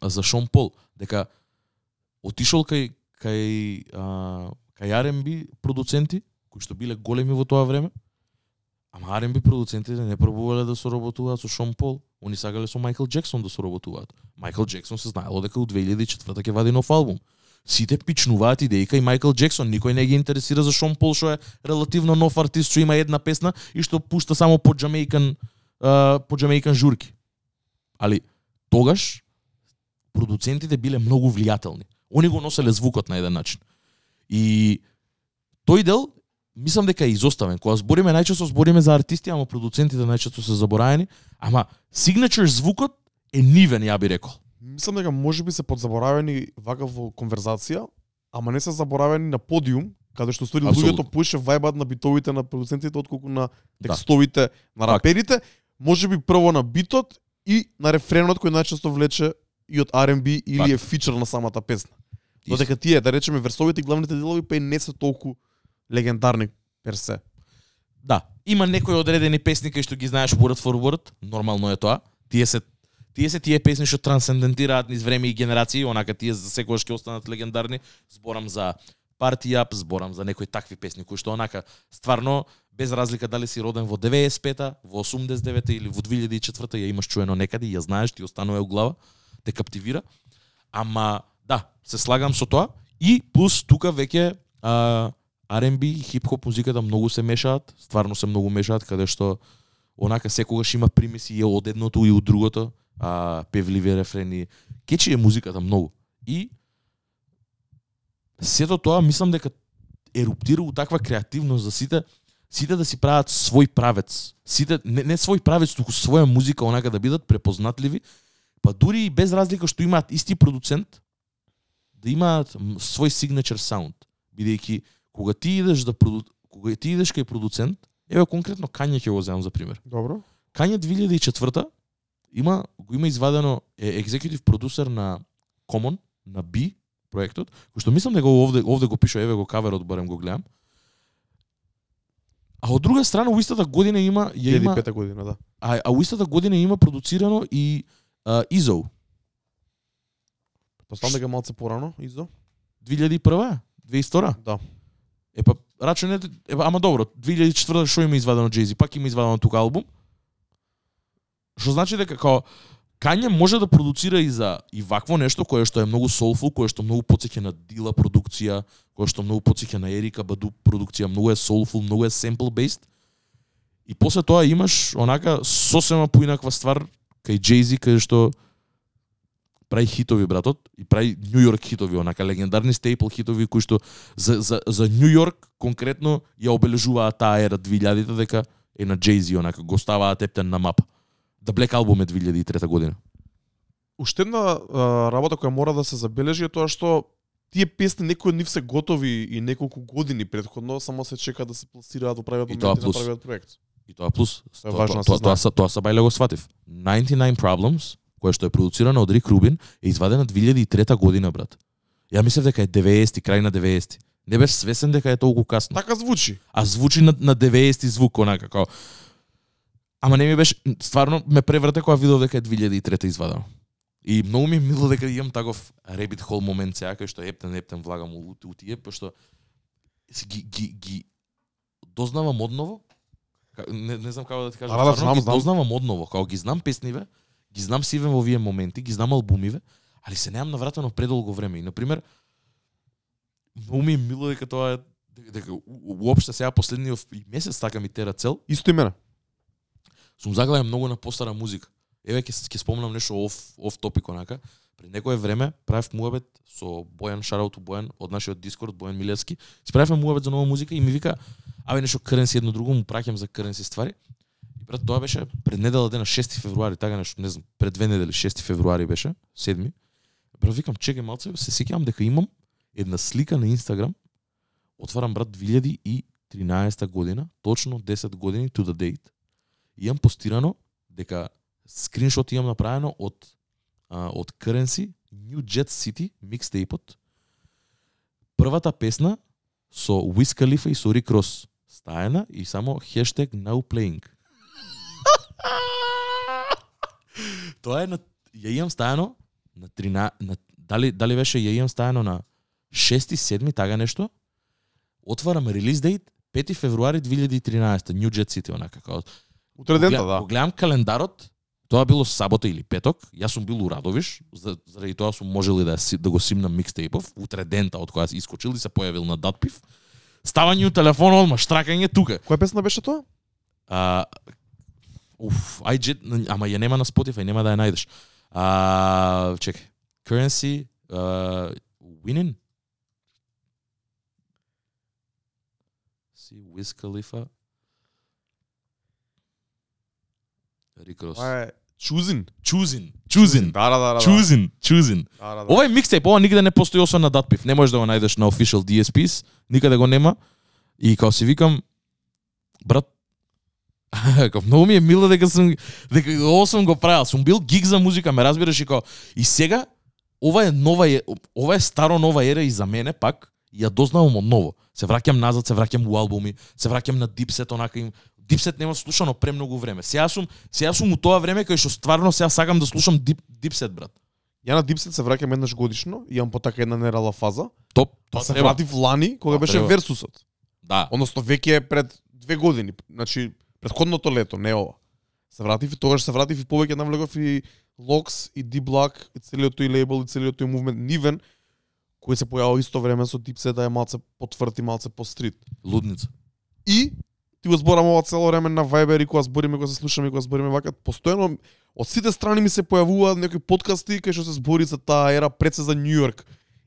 за Шон Пол дека отишол кај кај а, кај R&B продуценти кои што биле големи во тоа време. Ама R&B продуцентите не пробувале да соработуваат со Шон Пол. Они сагале со Майкл Джексон да соработуваат. Майкл Джексон се знаело дека у 2004 ќе вади нов албум. Сите пичнуваат идејка и Майкл Джексон, никој не ги интересира за Шон Пол што е релативно нов артист што има една песна и што пушта само по Джамейкан по Джамейкан журки. Али тогаш продуцентите биле многу влијателни. Они го носеле звукот на еден начин. И тој дел мислам дека е изоставен. Кога збориме најчесто збориме за артисти, ама продуцентите најчесто се забораени, ама signature звукот е нивен, ја би рекол. Мислам дека можеби се подзаборавени вака во конверзација, ама не се заборавени на подиум, каде што стори Апсолутно. луѓето поише вајбат на битовите на продуцентите отколку на Да. текстовите на Факт. раперите, можеби прво на битот и на рефренот кој најчесто влече и од R&B или Факт. е фичер на самата песна. Додека тие, да речеме, версовите и главните делови па и не се толку легендарни персе. Да, има некои одредени песни кои што ги знаеш word for word, нормално е тоа. Тие се тие се тие песни што трансцендентираат низ време и генерации, онака тие за секогаш ќе останат легендарни. Зборам за Party Up, зборам за некои такви песни кои што онака стварно без разлика дали си роден во 95-та, во 89-та или во 2004-та ја имаш чуено некаде и ја знаеш, ти останува у глава, те каптивира. Ама да, се слагам со тоа и плюс тука веќе а, R&B и хип-хоп музиката многу се мешаат, стварно се многу мешаат, каде што онака секогаш има примеси и од едното и од другото, а, певливи рефрени. Кечи е музиката многу. И сето тоа мислам дека еруптира у таква креативност за сите сите да си прават свој правец. Сите не, не свој правец, туку своја музика онака да бидат препознатливи, па дури и без разлика што имаат исти продуцент, да имаат свој signature sound, бидејќи кога ти идеш да проду... кога ти идеш кај продуцент, еве конкретно Кање ќе го земам за пример. Добро. Кање 2004 има го има извадено е екзекутив продусер на Common, на B проектот, кој што мислам дека овде овде го пише, еве го каверот барем го гледам. А од друга страна у истата година има ја има 2005 година, да. а, а у истата година има продуцирано и а, Изо Поставам дека малце порано, изо. 2001 2002 Да. Е па рачунете, е па, ама добро, 2004 што има извадено Jay-Z, пак има извадено тука албум. Што значи дека као Кање може да продуцира и за и вакво нешто кое што е многу soulful, кое што многу потсеќа на Дила продукција, кое што многу потсеќа на Ерика Баду продукција, многу е soulful, многу е sample based. И после тоа имаш онака сосема поинаква ствар кај Jay-Z кај што прави хитови братот и прави Нью Йорк хитови, онака легендарни стейпл хитови кои што за за за Нью Йорк конкретно ја обележуваат таа ера 2000-та дека е на Jay-Z онака го ставаат ептен на мапа. The Black Album е 2003 година. Уште една а, работа која мора да се забележи е тоа што тие песни некои од нив се готови и неколку години предходно, само се чека да се пласираат во правиот момент тоа и на плюс. правиот проект. И тоа плюс, Тоа е тоа, важно да тоа, тоа, знае. тоа, тоа са бајле го сватив. 99 Problems, која што е продуцирана од Рик Рубин, е извадена 2003 година, брат. Ја мислев дека е 90 крај на 90 Не беше свесен дека е толку касно. Така звучи. а звучи на, на 90 звук онака како Ама не ми беше стварно ме преврте кога видов дека е 2003 извадено. И многу ми е мило дека имам таков rabbit hole момент сега кај што ептен ептен влагам у, у тие пошто ги ги ги дознавам одново. Не, не знам како да ти кажам. Да, да, стварно знам, ги знам. дознавам одново, како ги знам песниве, ги знам сиве во овие моменти, ги знам албумиве, али се неам навратено предолго време. И на пример многу ми е мило дека тоа е дека, дека у- у- уопште сега последниот месец така ми тера цел, Исто и мене сум заглавен многу на постара музика. Еве ќе ќе спомнам нешто оф оф топик онака. Пред некое време правев муабет со Бојан Шарауту Бојан од нашиот Дискорд Бојан Милевски. Си муабет за нова музика и ми вика абе нешто кренси едно друго му праќам за кренси ствари. И брат тоа беше пред недела дена 6 февруари, така нешто, не знам, пред две недели 6 февруари беше, 7. Брат викам чекај малце, се сеќавам дека имам една слика на Инстаграм. Отварам брат 2013 година, точно 10 години to the date. Имам постирано дека скриншот имам направено од а, од Currency New Jet City микстејпот. Првата песна со Wiz Khalifa и со Rick Ross стаена и само хештег now playing. Тоа е на ја имам стаено на 13 на дали дали беше ја имам стаено на 6 7 тага нешто. Отварам релиз дейт 5 февруари 2013 New Jet City онака како Утре дента, да. Го гледам календарот, тоа било сабота или петок, јас сум бил у Радовиш, за- заради тоа сум можел да, да го симнам микстейпов, утре дента од кога искочил и се појавил на Датпив. Ставање у телефон одма, штракање тука. Која песна беше тоа? А, уф, iJet, ама ја нема на Spotify, нема да ја најдеш. А, чекај. Currency, uh, Winning? Си, Wiz Khalifa. Ross. Тоа е Choosing. Choosing. Choosing. Да, да, да, да. Choosing. Choosing. Да, да, да. Ова е микстейп, ова нигде не постои освен на Datpiff. Не можеш да го најдеш на official DSPs, никаде го нема. И као си викам, брат, као многу ми е мило дека сум дека ово сум го правил. Сум бил гиг за музика, ме разбираш и као и сега ова е нова е ова е старо нова ера и за мене пак ја дознавам од ново. Се враќам назад, се враќам у албуми, се враќам на Dipset, онака им Dipset нема слушано премногу време. Сега сум сега сум у тоа време кај што стварно сега сакам да слушам Deep, Dipset брат. Ја на Dipset се враќам еднаш годишно, имам по така една нерала фаза. Топ, Па тоа се треба. вратив лани, кога Тоа беше треба. Версусот. Да. Односно веќе е пред две години, значи предходното лето, не ова. Се вратив и тогаш се вратив и повеќе навлегов и Локс и D Block и целиот тој лейбл и целиот тој мувмент Нивен кој се појавил исто време со Dipset да е малце потврд и малце по стрит. Лудница. И ти го зборам ова цело време на Viber и кога збориме, кога се слушаме, кога збориме вака, постојано од сите страни ми се појавуваат некои подкасти кај што се збори за таа ера пред се за Нью Йорк.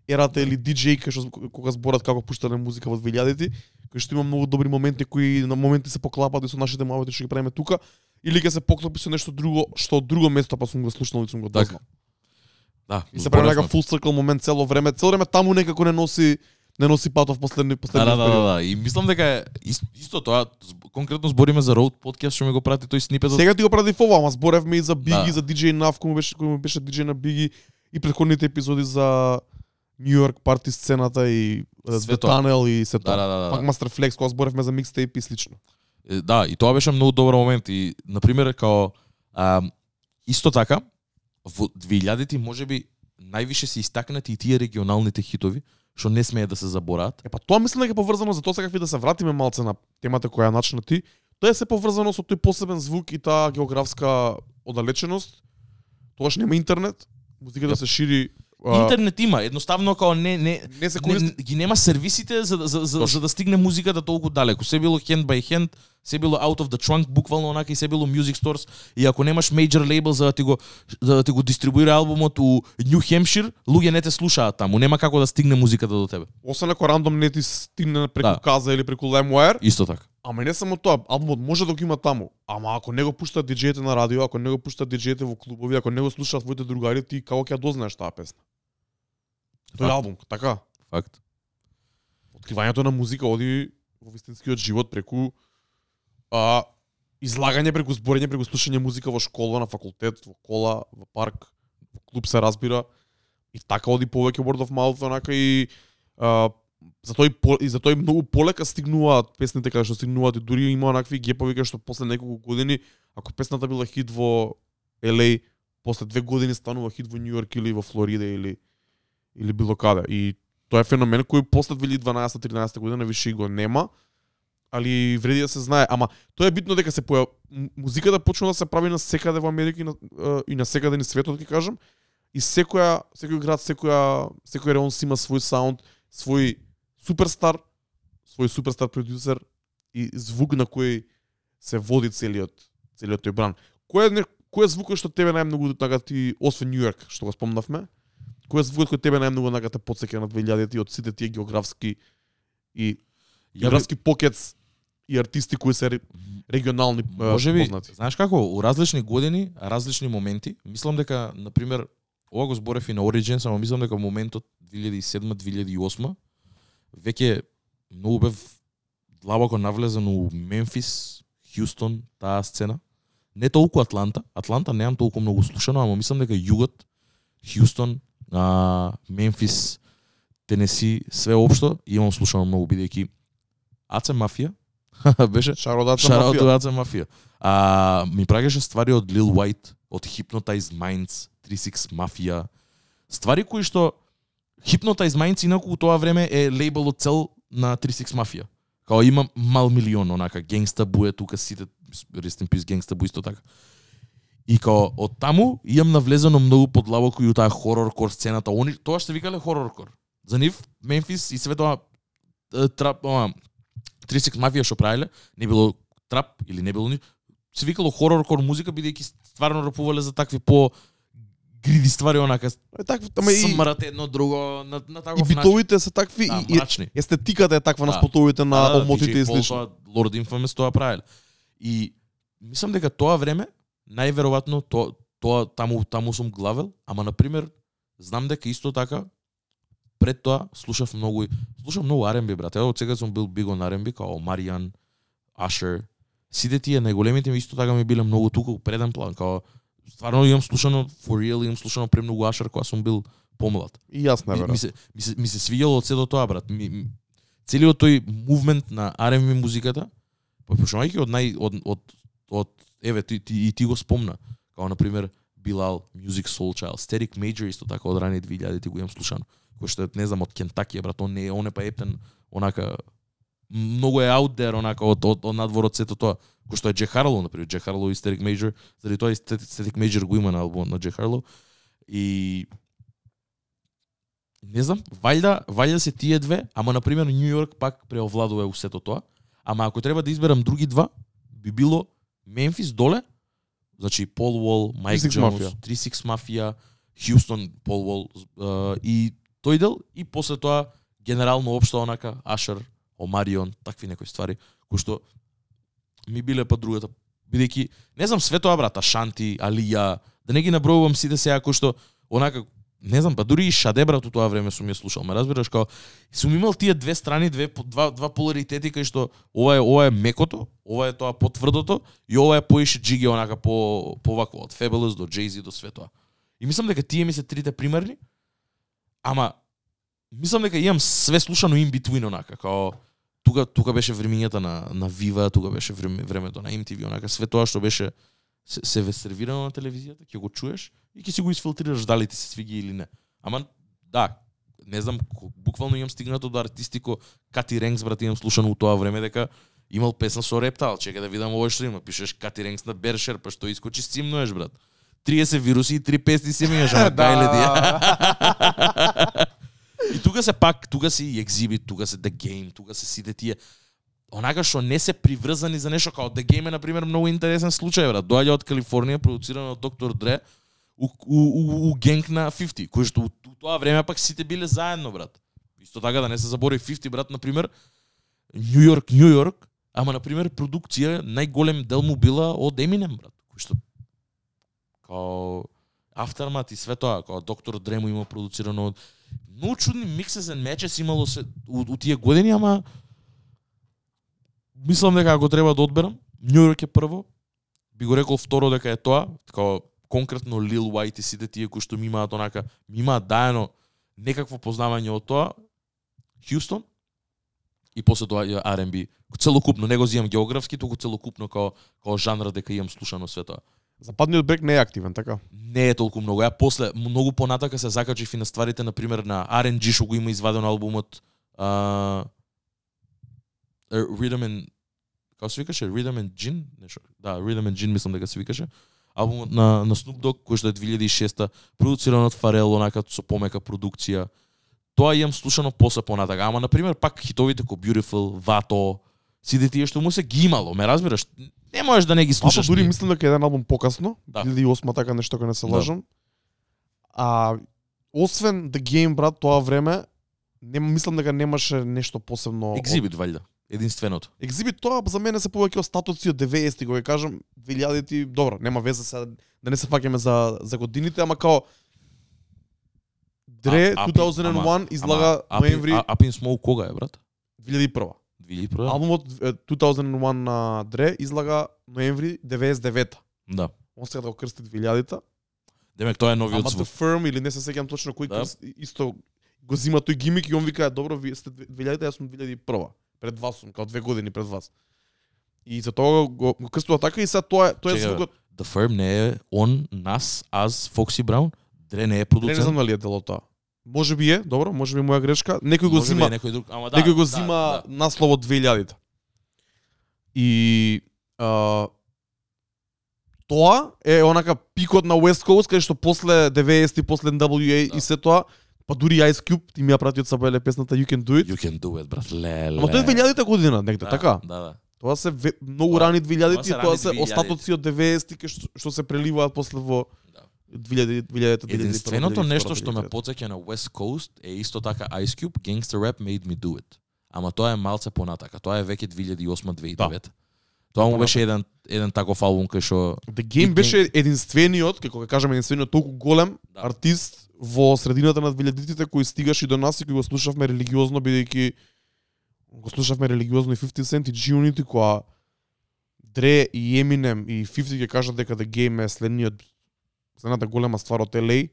ерата или диџеј кај што кога зборат како пуштале музика во 2000-ти, кој што има многу добри моменти кои на моменти се поклапаат и со нашите мавоти што ги правиме тука, или ќе се поклопи со нешто друго што од друго место па сум го слушнал и сум го Така. дознал. Да, И се прави некако full circle момент цело време, цело време таму некако не носи не носи патов последни Да, последни да, да, да, да. И мислам дека е ис- исто тоа, конкретно збориме за Road Podcast што ми го прати тој снипет Сега ти го прави фова, ама зборевме и за Биги, Да. за DJ Nav, кој беше кој му беше DJ на Биги и претходните епизоди за Нью Йорк парти сцената и е, Све The тоа. Tunnel и се Да, тоа. да, да, да. Пак Master Flex кога зборевме за микстейп и слично. Да, и тоа беше многу добар момент и на пример као а, исто така во 2000-ти можеби највише се истакнати и тие регионалните хитови што не смее да се забораат. Е па тоа мислам дека е поврзано за тоа сакав и да се вратиме малце на темата која ја начна ти. Тоа е се поврзано со тој посебен звук и таа географска оддалеченост. Тогаш нема интернет, музиката Јап. се шири Интернет има, едноставно као не не не се користи не- ги нема сервисите за, да- за, за, за да стигне музиката толку далеку. Се било hand by hand, се било out of the trunk, буквално онака и се било music stores. И ако немаш major label за да ти го за да ти го дистрибуира албумот у Нью Хемшир, луѓе не те слушаат таму. Нема како да стигне музиката до тебе. освен ако рандом не ти стигне преку Да. каза или преку LimeWire, Исто така. Ама не само тоа, албумот може да го има таму. Ама ако не го пуштаат диџеите на радио, ако не го пуштаат диџеите во клубови, ако не го слушаат твоите другари, ти како ќе ја дознаеш таа песна? Тој албум, така. Факт. Откривањето на музика оди во вистинскиот живот преку а, излагање, преку зборење, преку слушање музика во школа, на факултет, во кола, во парк, во клуб се разбира. И така оди повеќе word of mouth, онака и а, за тој и за тој многу полека стигнуваат песните каде што стигнуваат и дури има онакви гепови каде што после неколку години ако песната била хит во LA после две години станува хит во Нью Йорк или во Флорида или или било каде и тоа е феномен кој после 2012-13 година више и го нема али вреди да се знае ама тоа е битно дека се поја музиката почнува да се прави на секаде во Америка и на, и на секаде ни светот ќе кажам и секоја секој град секоја секој район си има свој саунд свој суперстар, свој суперстар продюсер и звук на кој се води целиот целиот тој бран. Кој е кој е звукот што тебе најмногу така ти освен Нью што го спомнавме? Кој е звукот кој тебе најмногу така те потсеќа на 2000-ти од сите тие географски и Ја би- географски покетс и артисти кои се ре- регионални Може би, познати? знаеш како, у различни години, различни моменти, мислам дека, на пример, ова го зборев и на Origins, ама мислам дека моментот 2007-2008 веќе многу бев длабоко навлезен у Мемфис, Хјустон, таа сцена. Не толку Атланта. Атланта неам толку многу слушано, ама мислам дека југот, Хјустон, а, Мемфис, Тенеси, све општо имам слушано многу бидејќи Аце Мафија беше Шародата Шараут мафија. Аце Мафија. А ми праќаше ствари од Lil White, од Hypnotized Minds, 36 Mafia. Ствари кои што Hypnotized Minds инаку у тоа време е лейбелот цел на 36 Mafia. Као има мал милион, онака, генгста буе тука сите, rest in peace генгста бу исто така. И као од таму имам навлезено многу подлабоко и у таа хорор-кор сцената. Они тоа што викале хорор-кор. За нив Мемфис и све тоа трап, ова, 36 Mafia што правеле, не било трап или не било ни, се викало хорор-кор музика бидејќи стварно рапувале за такви по гриди ствари онака Е такво, ама и смрат едно друго на, на и таков начин. битовите се такви Да, и, и мрачни. естетиката е таква на Да. спотовите на Да, да, омотите DJ и Paul слично. Тоа, Lord Infamous тоа правеле. И мислам дека тоа време најверојатно тоа тоа таму таму сум главел, ама на пример знам дека исто така пред тоа слушав многу слушав многу R&B брат. Ево од сега сум бил биг on R&B као Маријан, Asher, сите тие најголемите ми исто така ми биле многу тука у преден план, као стварно имам слушано for real, имам слушано премногу Asher кога сум бил помлад. И јас не Ми, ми, се, ми, се, ми се свиѓало од сето тоа, брат. Ми, ми, целиот тој мувмент на R&B музиката, почнувајќи од нај од од од еве ти, ти и ти го спомна, како на пример Билал, Music Soul Child, Static Major исто така од рани 2000-ти го имам слушано. Кој што е, не знам од Кентаки, брат, он не е, он е па ептен онака многу е out there онака од од, од надвор од сето тоа. Кој што е Джек Харлоу, на пример, Джек Харлоу и Static Major, заради тоа и Static Major го има на албумот на Джек Харлоу. И не знам, вајда, вајда се тие две, ама на пример Нью Йорк пак преовладува усето сето тоа. Ама ако треба да изберам други два, би било Мемфис доле, значи Пол Уол, Майк 36 Джонс, Mafia. 36 Mafia, Хјустон, Пол Уол и тој дел и после тоа генерално општо онака Ашер, Омарион, такви некои ствари кои што ми биле па другата бидејќи не знам све тоа брат, Ашанти, Алија, да не ги набројувам сите сега кои што онака не знам, па дури и Шадебрат у тоа време сум ја слушал, ме разбираш као сум имал тие две страни, две два два поларитети кај што ова е ова е мекото, ова е тоа потврдото и ова е поише джиги онака по по вакво од Fabulous до Jay-Z до све тоа. И мислам дека тие ми се трите примерни. Ама мислам дека имам све слушано in between онака, као тука тука беше времењата на на Viva, тука беше време, времето на MTV, онака све тоа што беше се, се ве сервирано на телевизијата, ќе го чуеш и ќе си го изфилтрираш дали ти се свиѓа или не. Ама да, не знам, буквално имам стигнато до артисти ко Кати Ренкс, брат, имам слушано у тоа време дека имал песна со Рептал, чека да видам овој што има, пишеш Кати Ренкс на Бершер, па што искочи симнуеш, брат. 30 вируси и три песни се менеш, ама гајле ти. И тука се пак, тука се и Exhibit, тука се The Game, тука се сите тие онака што не се приврзани за нешто како The Game е на пример многу интересен случај брат. Доаѓа од Калифорнија, продуцирано од Доктор Дре у, у, у, у генг на 50, кој што у, у тоа време пак сите биле заедно брат. Исто така да не се забори 50 брат на пример Нью Йорк, Нью Йорк, ама на пример продукција најголем дел му била од Eminem брат, кој што као Aftermath и све тоа, као Доктор Дрему има продуцирано од многу чудни миксес and matches имало се у, у тие години, ама мислам дека ако треба да одберам, Нью Йорк е прво, би го рекол второ дека е тоа, како конкретно Lil White и сите тие кои што ми имаат онака, ми имаат даено некакво познавање од тоа, Хјустон, и после тоа R&B. Целокупно, не го зимам географски, туку целокупно као, као жанр дека имам слушано све тоа. Западниот брег не е активен, така? Не е толку многу. Ја после многу понатака се закачив и на стварите на пример на R&G што го има извадено албумот а, е, Rhythm and како се викаше Rhythm and Gin, нешто. Да, Rhythm and Gin мислам дека се викаше. Албумот на на Snoop Dogg кој што е 2006 продуциран од Фарел, онака со помека продукција. Тоа имам слушано после понатака, ама на пример пак хитовите ко Beautiful, Vato, сите тие што му се ги имало, ме разбираш? Не можеш да не ги Слушаш, дури мислам дека еден албум покасно, Да. 2008 така нешто ако не се Да. лажам. А освен The Game брат тоа време не мислам дека немаше нешто посебно. од- Exhibit валјда. Единственото. Exhibit тоа за мене се повеќе остатоци од 90-ти, го ќе кажам 2000-ти, добро, нема веза сега да не се фаќаме за за годините, ама као А- Up in- 2001 ама- излага ама Up ноември а- Up in Smoke кога е, брат? 2001. 2001? Албумот е, 2001 на Дре излага ноември 99-та. Да. Он сега да го крсти 2000-та. Демек тоа е новиот Ама звук. The Firm или не се сеќам точно кој Да. крст, исто го зима тој гимик и он вика добро вие сте 2000 јас сум 2001 пред вас сум као две години пред вас. И за тоа го, го крстува така и сега тоа тоа е звукот. The Firm не е он, нас, аз, Фокси Браун. Дре не е Не, не продуцент. знам дали е дел од тоа. Може би е, добро, може би е моја грешка. Некој го Може зима, некој друг, ама да. некој го да, зима да. наслов од 2000-та. И а, тоа е онака пикот на West Coast кај што после 90-ти, после NWA Да. и се тоа, па дури Ice Cube, ти ми ја прати од Сабеле песната You Can Do It. You can do it, брат. Леле. Ама тоа е 2000-та година, негде, да, така? Да, да. Тоа се ве, многу Тоа- рани тоа 2000-ти, се тоа рани се 2000-ти. остатоци од 90-ти кај што, што се преливаат после во Да. 2000 2000 Единственото нешто што ме потсеќа на West Coast е исто така Ice Cube, Gangsta Rap Made Me Do It. Ама тоа е малце понатака. Тоа е веќе 2008-2009. Тоа му беше еден еден таков албум кај што The Game беше единствениот, како ќе кажеме единствениот толку голем Да. артист во средината на 2000-тите кој стигаше до нас и кој го слушавме религиозно бидејќи го слушавме религиозно и 50 Cent и G-Unity која Дре и Eminem и 50 ќе кажат дека The Game е следниот следната голема ствар од LA.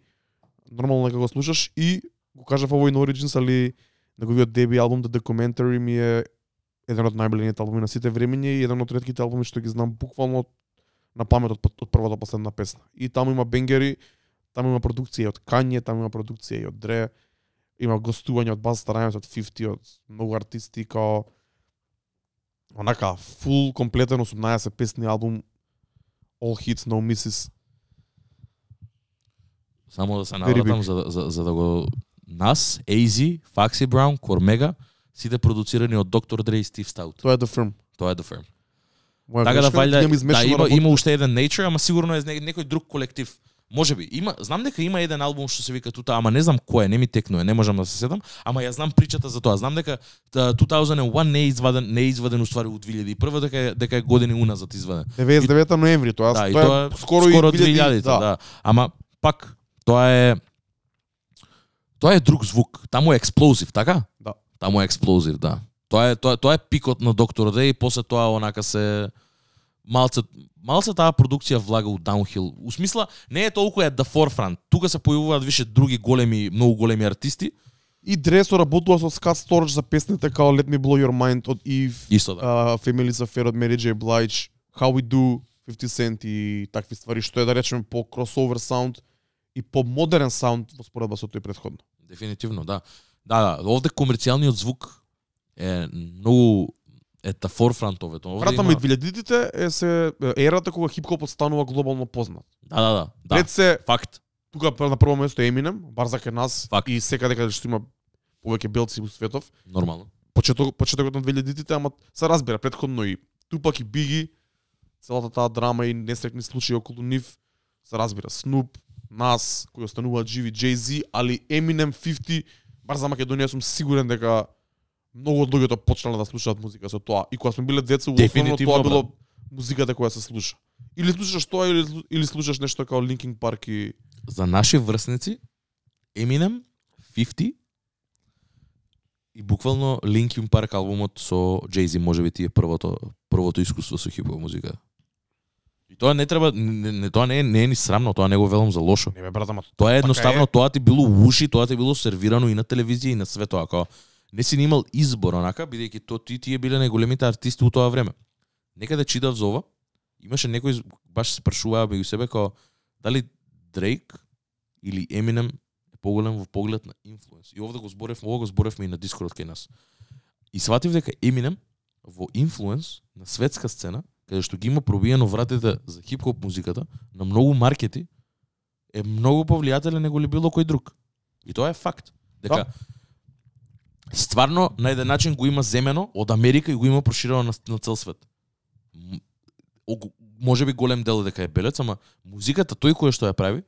Нормално дека го слушаш и го кажав овој на Origins, али неговиот деби албум The Documentary ми е еден од најбелените албуми на сите времиња и еден од ретките албуми што ги знам буквално на памет од, од прва до последна песна. И таму има бенгери, таму има продукција од Kanye, таму има продукција и од Dre, има гостување од Busta Rhymes, од 50, од многу артисти, као онака фул комплетен 18 песни албум All Hits No Misses. само да се навратам за, да- за, за да го нас, AZ, Foxy Brown, Кормега, сите продуцирани од Доктор Дре и Стив Стаут. Тоа е The Firm. Тоа е The Firm. Моја Така да имам да има има уште еден Nature, ама сигурно е не- некој друг колектив. Може би. Има, знам дека има еден албум што се вика тута, ама не знам кој е, не ми текнува, не можам да се седам, ама ја знам причата за тоа. Знам дека та, 2001 не е изваден, не е изваден уствари од 2001 дека е, дека е години уназад изваден. 99 ноември тоа, Да, тоа, тоа е скоро, скоро и 2000, да. да. Ама пак тоа е тоа е друг звук. Таму е експлозив, така? Да. Таму е експлозив, да. Тоа е тоа, тоа е пикот на доктор Дре и после тоа онака се малце малце таа продукција влага у даунхил. У смисла не е толку е the forefront. Тука се појавуваат више други големи, многу големи артисти. И Дресо работува со Scott Storch за песните као Let Me Blow Your Mind од Eve, Исто да. uh, Affair од Mary J. Blige, How We Do, 50 Cent и такви ствари, што е да речеме по crossover sound и по модерен саунд во споредба со тој претходно. Дефинитивно, да. Да, да, овде комерцијалниот звук е многу е та forefront овде. Овде Вратаме има- и 2000-тите е се е ерата кога хип-хопот станува глобално познат. Да, да, да. да. Пред се Факт. тука на прво место е Eminem, бар за кај нас Факт. и секаде каде што има повеќе белци во светов. Нормално. Почеток почетокот на 2000-тите, ама се разбира претходно и Тупак и Биги, целата таа драма и несрекни случаи околу нив, се разбира Snoop, нас кои остануваат живи, Jay-Z, али Eminem 50, бар за Македонија сум сигурен дека многу од луѓето почнале да слушаат музика со тоа. И кога сме биле деца, основно тоа брат. било музиката која се слуша. Или слушаш тоа или или слушаш нешто како Linkin Park и За наши врсници Eminem, 50 и буквално Linkin Park албумот со Jay-Z можеби ти е првото првото искуство со хип-хоп музика. И тоа не треба не, не тоа не е не е ни срамно, тоа не го велам за лошо. не бе брат, ама Тоа е едноставно е. тоа ти било уши, тоа ти било сервирано и на телевизија и на све тоа, као не си имал избор онака, бидејќи то ти тие биле најголемите артисти у тоа време. Некаде читав за ова, имаше некој баш се прашуваа меѓу себе као дали Дрейк или Eminem е поголем во поглед на инфлуенс. И овде го зборев, ова го зборевме и на Дискорд кај нас. И сватив дека Eminem во инфлуенс на светска сцена, каде што ги има пробиено вратите за хип-хоп музиката на многу маркети, е многу повлијателен него ли било кој друг. И тоа е факт. Дека стварно на еден начин го има земено од Америка и го има проширено на, на цел свет. О- Може би голем дел дека е белец, ама музиката тој кој што ја прави,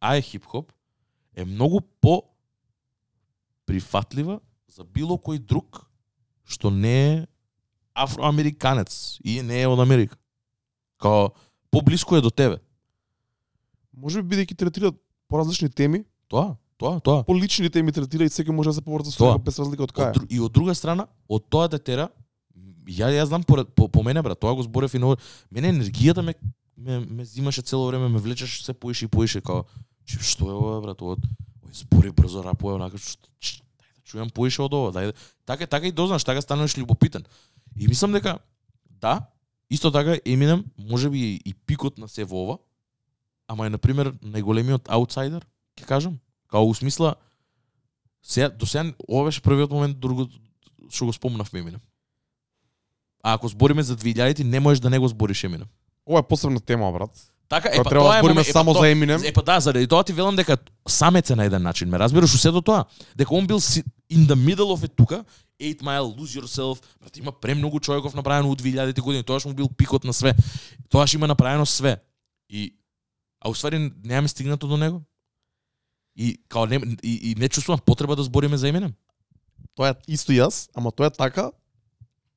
а е хип-хоп, е многу по прифатлива за било кој друг што не е афроамериканец и не е од Америка. Као поблиску е до тебе. може би бидејќи третираат поразлични теми, Тоа, тоа, тоа. полични теми третира и секој може да се поврза со Тоа. него без разлика од кај. и од друга страна, од тоа да тера, ја ја знам поред, по, по мене брат, тоа го зборев и на мене енергијата ме ме, ме зимаше цело време, ме влечеше се поише и поише као "Чи, што е ова брат, од ој збори брзо рапува онака што ч- дај да чујам поише од ова, дај да- така така и дознаш, така стануваш љубопитен. И мислам дека да, исто така Eminem може би и пикот на се во ова, ама е на пример најголемиот аутсайдер, ќе кажам, као у смисла Сега, до сега, ова беше првиот момент друго што го спомнав Eminem. А ако збориме за 2000-ти, не можеш да не го збориш Eminem. Ова е посебна тема, брат. Така, Кога треба да збориме само за Eminem. Е па да, заради тоа ти велам дека самец е на еден начин. Ме разбираш у сето тоа? Дека он бил in the middle of it тука, 8 Mile, Lose Yourself, брат, има премногу човеков направено у 2000-ти години, тоаш му бил пикот на све. Тоаш има направено све. И а уствари немаме стигнато до него. И као не, и, и не чувствувам потреба да збориме за Eminem. Тоа е исто јас, ама тоа е така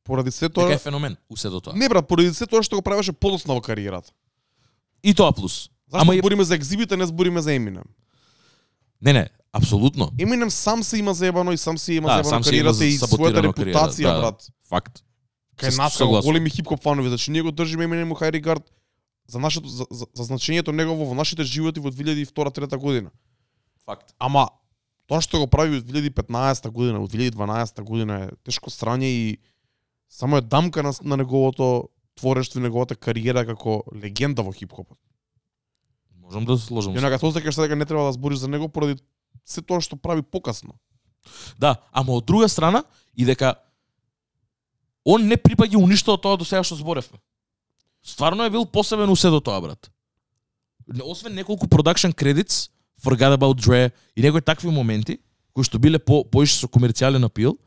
поради се тоа. Дека е феномен у сето тоа. Не брат, поради се тоа што го правеше подоцна во кариерата. И тоа плюс. Зашто Ама збориме за екзибит, а не збориме за Eminem? Не, не, апсолутно. Eminem сам се има заебано и сам се има Да, заебано сам се има кариерата и својата репутација, да. брат. Факт. Кај нас како големи хип-хоп фанови, значи ние го држиме Eminem у high regard за нашето за, за, за значењето негово во нашите животи во 2002-2003 година. Факт. Ама тоа што го прави од 2015 година, од 2012 година е тешко срање и само е дамка на, на неговото творештво и неговата кариера како легенда во хип-хопот. Можам да се сложам. И онака се осеќаш дека не треба да збориш за него поради се тоа што прави покасно. Да, ама од друга страна и дека он не припаѓа у ништо од тоа до сега што зборевме. Стварно е бил посебен у сето тоа, брат. Освен неколку production credits, Forgot About Dre и некои такви моменти, кои што биле по поише со комерцијален апил,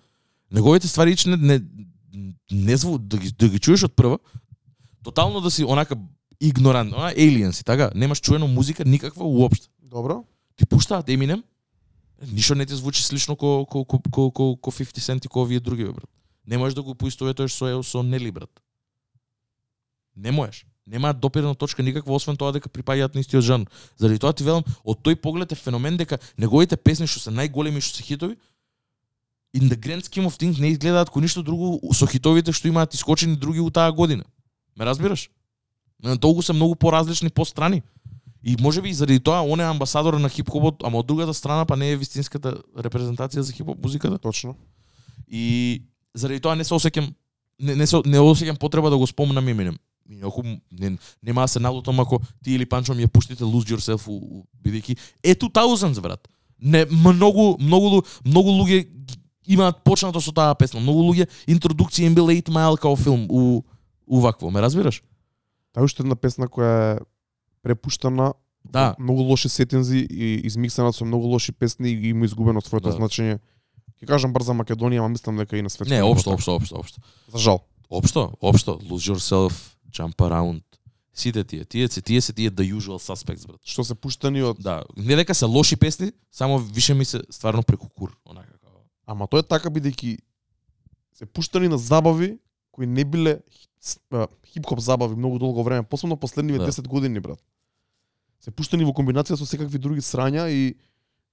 неговите ствари ич не, не, не зву, да ги, да ги чуеш од прва, тотално да си онака игнорант, она aliens и така, немаш чуено музика никаква уопште. Добро. Ти пуштаат Eminem, ништо не ти звучи слично ко ко ко ко, ко, ко 50 Cent и ко овие други бе, брат. Не можеш да го поистоветуваш со со Нели брат. Не можеш. Нема допирна точка никаква освен тоа дека припаѓаат на истиот жанр. Заради тоа ти велам, од тој поглед е феномен дека неговите песни што се најголеми што се хитови, in the grand scheme of things не изгледаат кој ништо друго со хитовите што имаат искочени други у таа година. Ме разбираш? На толку се многу поразлични по страни. И може би и заради тоа он е амбасадор на хип-хопот, ама од другата страна па не е вистинската репрезентација за хип-хоп музиката. Точно. И заради тоа не се осеќам не, не, се, не осеќам потреба да го спомнам именем. Инаку не, нема да се налутам ако ти или Панчо ми ја пуштите Lose Yourself у, у бидејќи е 2000s брат. Не многу многу многу луѓе имаат почнато со таа песна. Многу луѓе интродукција им била 8 Mile као филм у у вакво, ме разбираш? Таа е уште една песна која е препуштана Да. многу лоши сетинзи и измиксана со многу лоши песни и има изгубено своето Да. значење. Ќе кажам брза Македонија, ама мислам дека и на светско Не, општо, општо, општо, општо. За жал. Општо, општо, Lose Yourself, Jump Around, сите тие, тие се тие се тие the usual suspects брат. Што се пуштани од Да, не дека се лоши песни, само више ми се стварно преку кур, онака како. Ама тоа е така бидејќи се пуштани на забави кои не биле хип-хоп забави многу долго време, посебно последниве Да. 10 години, брат. Се пуштани во комбинација со секакви други срања и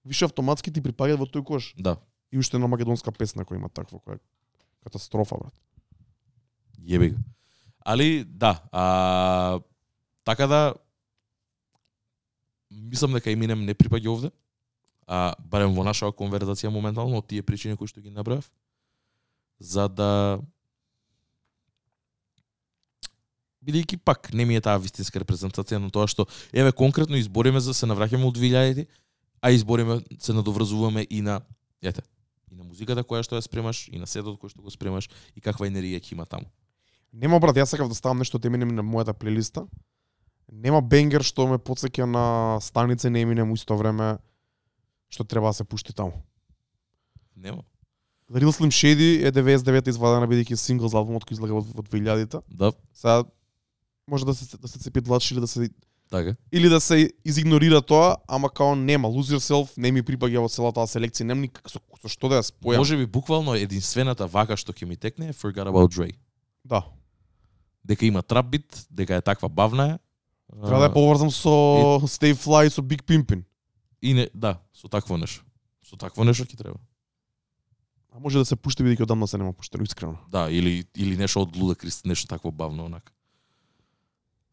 више автоматски ти припаѓаат во тој кош. Да, И уште една македонска песна која има таква, која катастрофа, брат. јеби го. Али да, а, така да мислам дека Eminem не припаѓа овде. А барем во нашава конверзација моментално од тие причини кои што ги набрав за да бидејќи пак не ми е таа вистинска репрезентација на тоа што еве конкретно избориме за да се навраќаме од 2000 а избориме се надоврзуваме и на ете и на музиката која што ја спремаш и на сетот кој што го спремаш и каква енергија ќе има таму. Нема брат, јас сакав да ставам нешто од Eminem на мојата плейлиста. Нема бенгер што ме потсеќа на станица на Eminem исто време што треба да се пушти таму. Нема. Real Slim Shady е 99 извадена бидејќи сингл за албумот кој излага во 2000-та. Да, Сега може да се да се цепи длач или да се така. или да се изигнорира тоа, ама као нема Lose Yourself не ми припаѓа во целата таа селекција, нема никак со, со што да ја спојам. Може би буквално единствената вака што ќе ми текне е Forgot About Dre. Да. Дека има трап бит, дека е таква бавна е. Треба да ја поврзам со Stay Fly и со Big Pimpin. И не, да, со такво нешто. Со такво нешто ќе треба. А може да се пушти бидејќи одамна се нема пуштено искрено. Да, или или нешто од Ludacris, нешто такво бавно онака.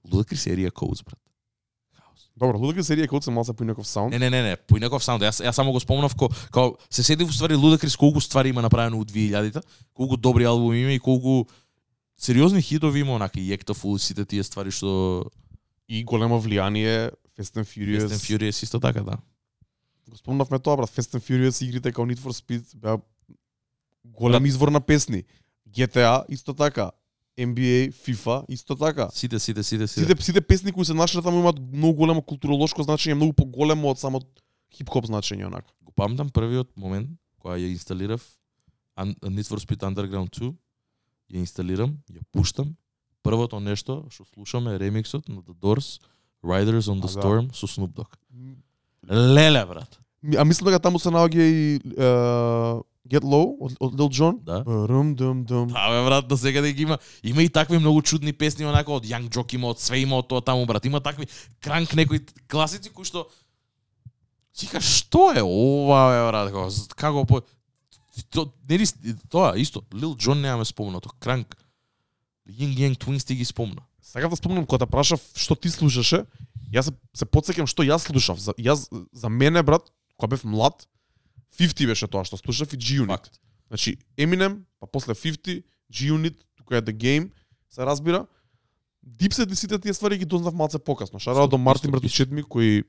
Е Area Codes, брат. Добро, Лудак серија кога се малце поинаков саунд. Не, не, не, не, поинаков саунд. Јас јас само го спомнав ко као се седи во ствари Ludacris колку ствари има направено у 2000-та, колку добри албуми има и колку сериозни хитови има онака и Екта Фул сите тие ствари што И големо влијание Fast and Furious. Fast and Furious исто така, да. Го спомнавме тоа, брат. Fast and Furious игрите као Need for Speed беа голем извор на песни. GTA исто така. NBA, FIFA исто така. Сите, сите, сите, сите. Сите сите песни кои се нашли таму имаат многу големо културолошко значење, многу поголемо од само хип-хоп значење онака. Го памтам првиот момент кога ја инсталирав Need for Speed Underground 2, ја инсталирам, ја пуштам. Првото нешто што слушаме е ремиксот на The Doors, Riders on the А, да. Storm со Snoop Dogg. Леле, брат. А мислам дека таму се наоѓа и е, Get Low од, од Lil Jon. Да. Рум дум дум. Да, бе, брат, да сега да ги има. Има и такви многу чудни песни, онака од Young Jock има, од све има од тоа таму, брат. Има такви кранк некои класици кои што си кажеш, што е ова, бе, брат, како, како по... То, нели, тоа, исто, Лил Джон немаме спомнато, кранк. Ying Yang Twins ти ги спомна. Сакав да спомнам кога те прашав што ти слушаше, јас се, се подсеќам што јас слушав. За, јас, за мене, брат, кога бев млад, 50 беше тоа што слушав и G-Unit. Значи, Eminem, па после 50, G-Unit, тука е The Game, се разбира. Дипсет и сите тие ствари ги дознав малце покасно. Шарао до Мартин исто, Братучет ми, кој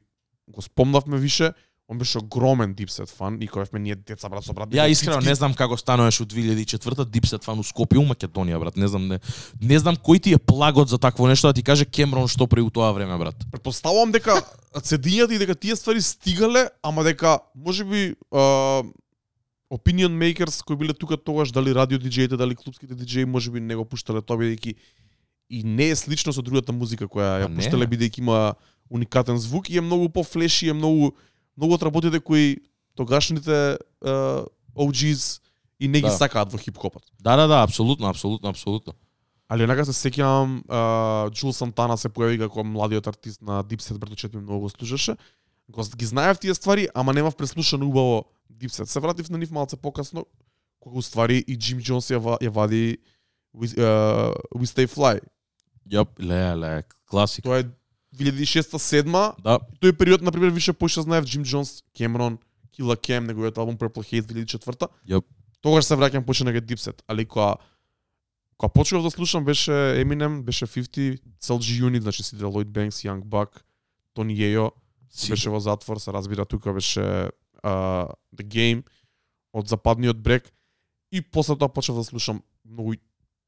го спомнавме више, он беше огромен Дипсет фан и кога бевме ние деца брат со брат. Ја искрено не знам како стануваш у 2004-та Дипсет фан у Скопје, у Македонија, брат. Не знам, не, не знам кој ти е плагот за такво нешто, да ти каже Кемрон што прави у тоа време, брат. Предпоставувам дека цедињата и дека тие ствари стигале, ама дека можеби а, opinion makers кои биле тука тогаш, дали радио диџеите, дали клубските диџеи, можеби не го пуштале тоа бидејќи и не е слично со другата музика која ја пуштале бидејќи има уникатен звук и е многу пофлеши, е многу многу од работите кои тогашните uh, OGs и не ги Да. сакаат во хип-хопот. Да, да, да, апсолутно, апсолутно, апсолутно. Али онака се сеќавам, Джул Сантана се појави како младиот артист на Dipset, браточет ми многу го слушаше. Го ги знаев тие ствари, ама немав преслушано убаво Dipset. Се вратив на нив малце покасно, кога уствари и Джим Джонс ја, ја вади We, uh, We Stay Fly. Јоп, ле, ле, класик. Тоа е 2006-2007 Да, тој период на пример више поише знаев Джим Джонс, Кемрон, Кила Кем, неговиот албум Purple Haze 2004 Јоп. Тогаш се враќам поише на Dipset, али кога кога почнав да слушам беше Eminem, беше 50, CLG Unit, значи сите Lloyd Banks, Young Buck, Тони Јејо, си, беше во затвор, се разбира тука беше uh, The Game од западниот брег и после тоа почнав да слушам многу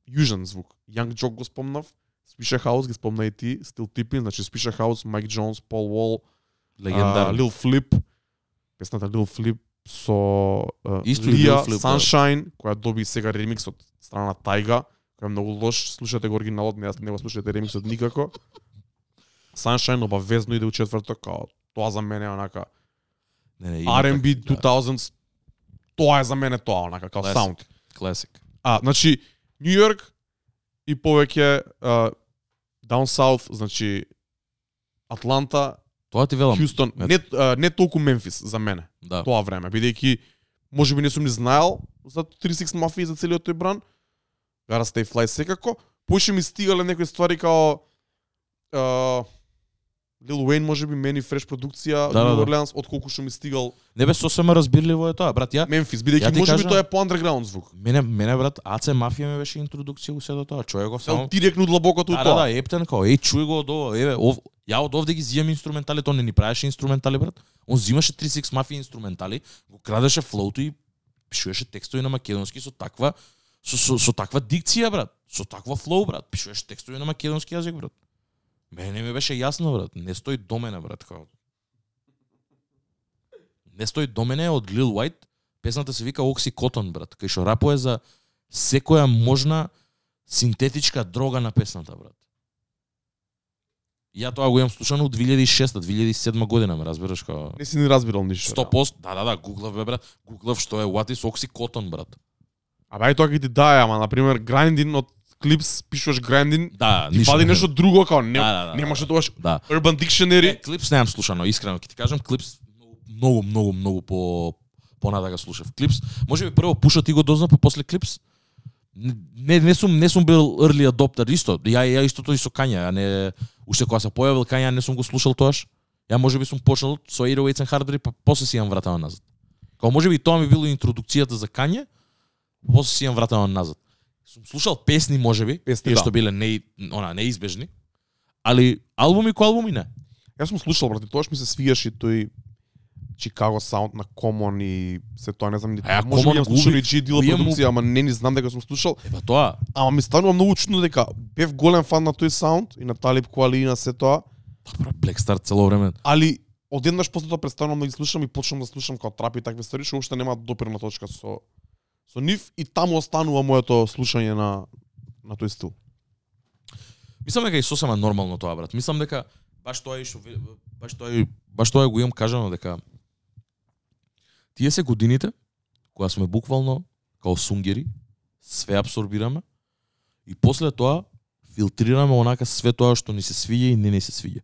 јужен звук. Young Jock го спомнав, Спиша Хаус ги спомна и ти, Стил Типин, значи Спиша Хаус, Майк Джонс, Пол Уол, легендарен. Лил Флип, песната Лил Флип со Исто Лија, да. Sunshine, која доби сега ремикс од страна Тайга, кој е многу лош, слушате го оригиналот, не, не го слушате ремиксот никако. Sunshine обавезно иде у четврток, као тоа за мене е онака Не, не, R&B так- 2000s, тоа е за мене тоа, онака, као Classic. саунд. Да, класик. А, значи, Нью Йорк и повеќе Down South, значи Атланта, Тоа ти велам. Хјустон, не, а, не толку Мемфис за мене, Да. тоа време, бидејќи може би не сум ни знаел за 36 Mafia и за целиот тој бран. Stay Fly секако. Поише ми стигале некои ствари као Lil Wayne може би мени фреш продукција Да, New да, да. Orleans отколку што ми стигал Не бе сосема разбирливо е тоа, брат. Ја Мемфис, бидејќи може би кажам- тоа е по underground звук. мене мене брат АЦ мафија ми беше интродукција у сето тоа. Човек го само директно длабокото Да, да, тоа. да, ептен као, еј, чуј го од ово, еве, ов, ја од овде ги зијам инструментали, тоа не ни правеше инструментали, брат. Он зимаше 36 мафија инструментали, го крадеше флоуто и пишуваше текстови на македонски со таква со, со, со таква дикција, брат. Со таква флоу, брат. Пишуваше текстови на македонски јазик, брат. Мене не ми беше јасно, брат. Не стои до мене, брат, као. Не стои до мене од Lil White. Песната се вика Oxycontin, брат, кај што рапува за секоја можна синтетичка дрога на песната, брат. Ја тоа го имам слушано од 2006 2007 година, ме разбираш како Не си ни разбирал ништо. 100%, да, да, да, гуглав бе, брат. Гуглав што е What is Oxycontin, брат. А бај тоа ќе ти дае, ама на пример Grinding од Clips пишуваш Grinding, Да, ти фали нешто друго као не, Да, да, да, немаше да. тогаш Да. Urban Dictionary. Е, Клипс немам слушано, искрено ќе ти кажам, Клипс многу, многу, многу по понатака слушав. Клипс, може би прво пуша ти го дозна, па после Клипс. Не, не сум не сум бил early adopter исто. Ја ја истото и со Кања, а не уште кога се појавил Кања не сум го слушал тоаш. Ја може би сум почнал со 808 and Hardry, па после си имам вратено назад. Као може би тоа ми било интродукцијата за Кање, после си имам вратено назад. Сум слушал песни може би, Песни, тие да. што биле не она неизбежни, али албуми кои албуми не. Јас сум слушал, брате, тоаш ми се свиеше тој Chicago Sound на Common и се тоа не знам ни. А може би слушал и G Dilla продукција, ама не ни знам дека сум слушал. Еба тоа, Ама ми станува многу чудно дека бев голем фан на тој саунд и на Талиб Куали и на се тоа, Добро, Black Star цело време. али одеднаш после тоа престанувам да ги слушам и почнам да слушам као трап и такви ствари што уште нема допирна точка со со нив и таму останува моето слушање на на тој стил. Мислам дека и сосема нормално тоа, брат. Мислам дека баш тоа е што баш тоа е баш тоа го имам кажано дека тие се годините кога сме буквално као сунгери, све абсорбираме и после тоа филтрираме онака све тоа што ни се свиѓа и не ни се свиѓа.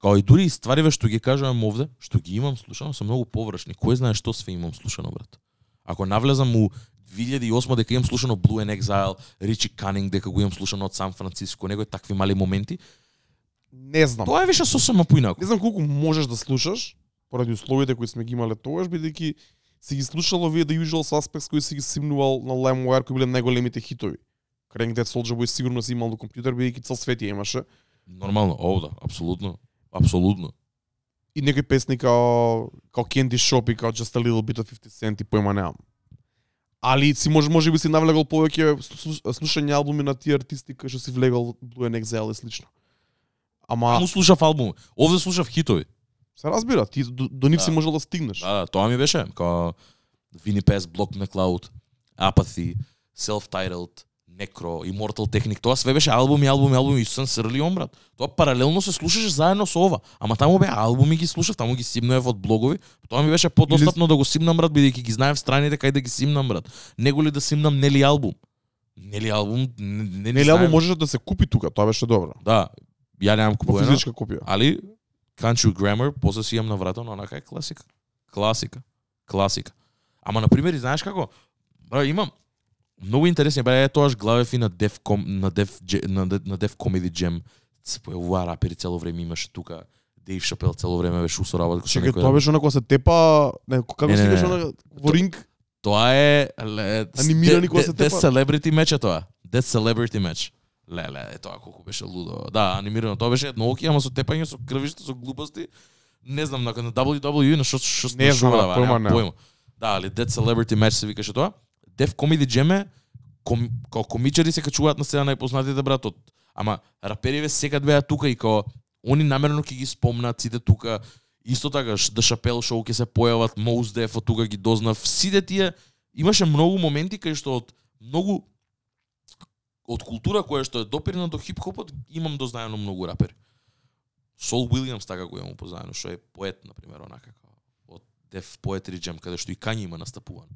Као и дури и ствариве што ги кажувам овде, што ги имам слушано, се многу површни. Кој знае што све имам слушано, брат? Ако навлезам у 2008 дека имам слушано Blue and Exile, Ричи Канинг дека го имам слушано од Сан Франциско, некои такви мали моменти, Не знам. тоа е више сосема поинако. Не знам колку можеш да слушаш, поради условите кои сме ги имале тогаш, бидејќи си ги слушал овие The Usual Suspects кои си ги симнувал на LimeWire кои биле најголемите хитови. Crank That Soulja Boy сигурно си имал на компјутер, бидејќи цел свет ја имаше. Нормално, овда, апсолутно. Апсолутно. И некои песни као, као Candy Shop и као Just a Little Bit of 50 Cent и појма немам. Али си може, може би си навлегал повеќе слуш- слушање албуми на тие артисти кои што си влегал Blue and Exile и слично. Ама Му слушав албум. Овде слушав хитови. се разбира, ти до, до нив си Да. можел да стигнеш. Да, да, тоа ми беше. Као Вини Пес, Block McCloud, Apathy, Self-Titled, Некро, Immortal Technic, тоа све беше албуми, албуми, албуми, и сам срли он брат. Тоа паралелно се слушаше заедно со ова. Ама таму беа албуми ги слушав, таму ги симнуев од блогови. Тоа ми беше подостапно да го симнам брат, бидејќи ги знаев страните кај да ги симнам брат. Него ли да симнам нели албум? Нели албум, не, не, Нели албум можеше да се купи тука, тоа беше добро. Да, ја немам купувано. физичка копија. Али Country Grammar, после си имам на врата, но онака е класика. Класика. Класика. Ама на пример, знаеш како? Бра, имам многу интересни, е тоаш главев и на Def Com, на Def на, на Def Comedy Jam. Се појавува рапери цело време имаше тука. Дейв Шапел цело време беше усоработа со Чекај, некој. тоа беше онако се тепа, не, како се не. она во ринг? Тоа е Анимирани кога се тепа? Celebrity match е тоа. Death Celebrity match. Леле, е тоа колку беше лудо. Да, анимирано. Тоа беше едно оки, ама со тепање, со крвиште, со глупости. Не знам, на, на WWE, на што што Не знам, немам. појма. Да, али Dead Celebrity Match се викаше тоа. Деф Comedy Jam е ком, као комичари се качуваат на сцена најпознатите братот. ама рапериве секад беа тука и као они намерно ќе ги спомнат сите тука исто така Ш- The Chappelle Show ќе се појават Mos Def од тука ги дознав сите тие имаше многу моменти кај што од многу од култура која што е допирна до хип-хопот имам дознаено многу рапери. Сол Уилјамс така го имам познаено, што е поет на пример онака од Деф Поетри Джем, каде што и Кањи има настапувано.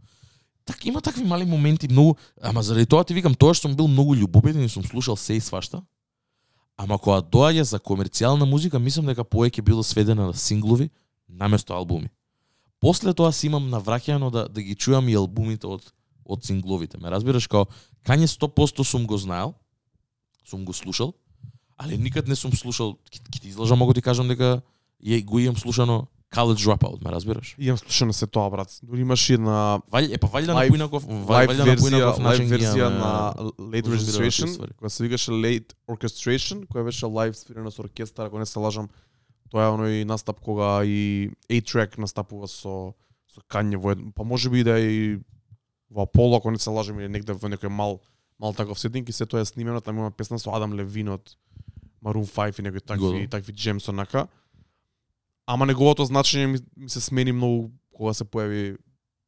Так има такви мали моменти многу, ама заради тоа ти викам тоа што сум бил многу љубопитен и сум слушал се и свашта. Ама кога доаѓа за комерцијална музика, мислам дека повеќе било сведена на синглови наместо албуми. После тоа си имам навраќано да да ги чујам и албумите од од сингловите. Ме разбираш као Кање 100% сум го знаел, сум го слушал, али никад не сум слушал, ќе ти излажам, могу ти кажам дека ја го имам слушано College Dropout, ме разбираш? Имам слушано се тоа, брат. Дори имаш и на Вали, е па вали да Лайв- напоинаков, лайв вали да верзија, напоинаков лайв начин верзија на Late Registration, која се викаше Late Orchestration, која беше лайв свирена со оркестар, ако не се лажам. Тоа е оној настап кога и A-Track настапува со со Kanye во па може би да и во Apollo, ако не се лажам, или негде во некој мал мал таков сетинг и се тоа е снимено, таму има песна со Адам Левин од Maroon 5 и некои такви такви джемс онака. Ама неговото значење ми, ми се смени многу кога се појави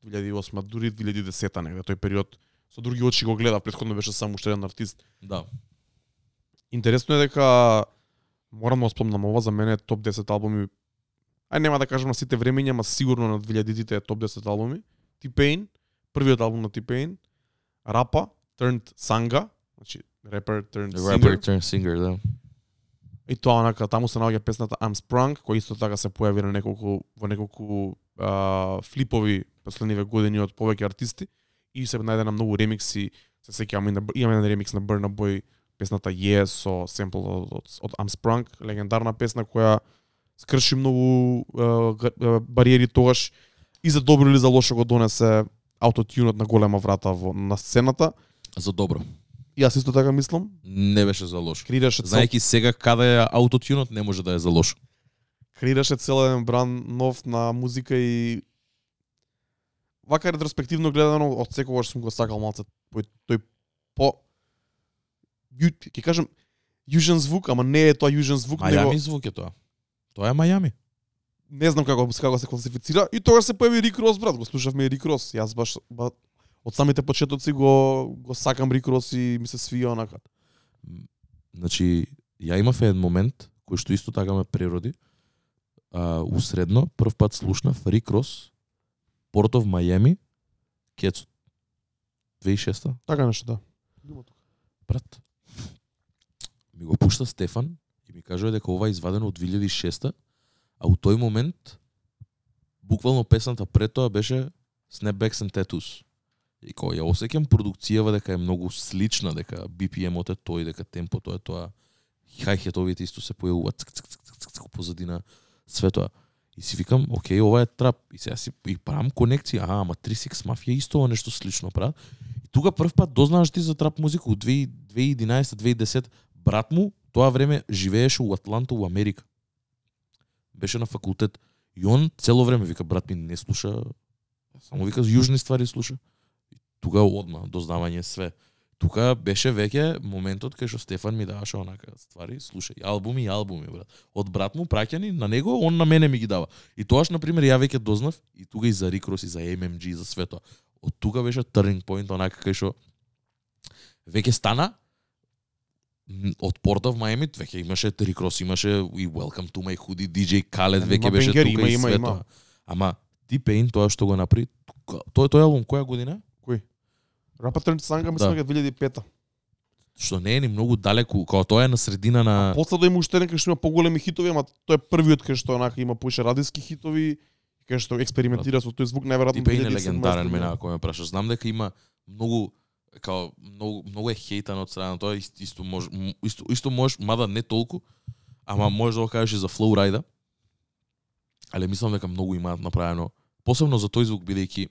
2008, дури 2010 негде, тој период со други очи го гледав, претходно беше само уште еден артист. Да. Интересно е дека морам да спомнам ова за мене е топ 10 албуми. Ај нема да кажам на сите времења, ама сигурно на 2000-тите е топ 10 албуми. T-Pain, првиот албум на T-Pain, Рапа, Turned Sanga, значи репер turned Rapper singer. turn singer, да. И тоа онака таму се наоѓа песната I'm Sprung, која исто така се појави на неколку во неколку а, флипови последниве години од повеќе артисти и се најде на многу ремикси. Се сеќавам и на имаме на ремикс на Burna Boy песната Yes со семпл од, од, од I'm Sprung, легендарна песна која скрши многу а, бариери тогаш и за добро или за лошо го донесе аутотюнот на голема врата во на сцената. За добро. Јас исто така мислам. Не беше за лошо. Креираше цел Знаеки сега каде е аутотюнот, не може да е за лошо. креираше цел еден бран нов на музика и вака ретроспективно гледано од секогаш сум го сакал малце тој, тој по ќе кажам южен звук, ама не е тоа южен звук, него Мајами звук е тоа. Тоа е Мајами. не знам како како се класифицира и тогаш се појави Рик Рос брат, го слушавме и Рик Рос. Јас баш ба, од самите почетоци го го сакам Рик Рос и ми се свија онака. Значи, ја имав еден момент кој што исто така ме прероди. А, усредно, прв пат слушнав Рик Рос, Порт of Мајами, Кецот. 2006 Така нешто да. брат. Ми го пушта Стефан и ми кажува дека ова е извадено од 2006 а у тој момент буквално песната пред тоа беше Snapbacks and Tattoos. И кој ја осеќам продукцијава дека е многу слична, дека BPM-от е тој, дека темпото е тоа. Хајхетовите исто се појавуваат цк, цк, цк, цк, цк, цк, позадина све тоа. И си викам, окей, ова е трап. И сега си и правам конекција, а, ама 36 Mafia исто ова нешто слично прават. И тука прв пат дознаваш ти за трап музика од 2011-2010. Брат му тоа време живееше у Атланта, у Америка. Беше на факултет. И он цело време вика, брат ми не слуша, само вика јужни ствари слуша. Тука одма, дознавање све. Тука беше веќе моментот кај што Стефан ми даваше онака ствари, слушај, албуми и албуми, брат. Од брат му праќани на него, он на мене ми ги дава. И тоаш, на пример, ја веќе дознав и тука и за Рик Рос, и за MMG, и за све тоа. Од тука беше turning point, онака кај што веќе стана од Port of Miami веќе имаше Ross, имаше и Welcome to my hoodie, DJ Khaled веќе беше тука има, и има, све има. тоа. Ама T-Pain тоа што го направи, тој тој албум која година? Рапа Turned Sanga мислам дека 2005-та. Што не е ни многу далеку, као тоа е на средина на После да има уште кај што има поголеми хитови, ама тој е првиот кај што онака има поише радиски хитови, кај што експериментира со тој звук најверојатно T-Pain е 2007 легендарен мене ако ме прашаш. Знам дека има многу као многу многу е хейтан од страна на тоа исто, исто може исто исто можеш мада не толку ама можеш да го кажеш и за Flow Ride але мислам дека многу имаат направено посебно за тој звук бидејќи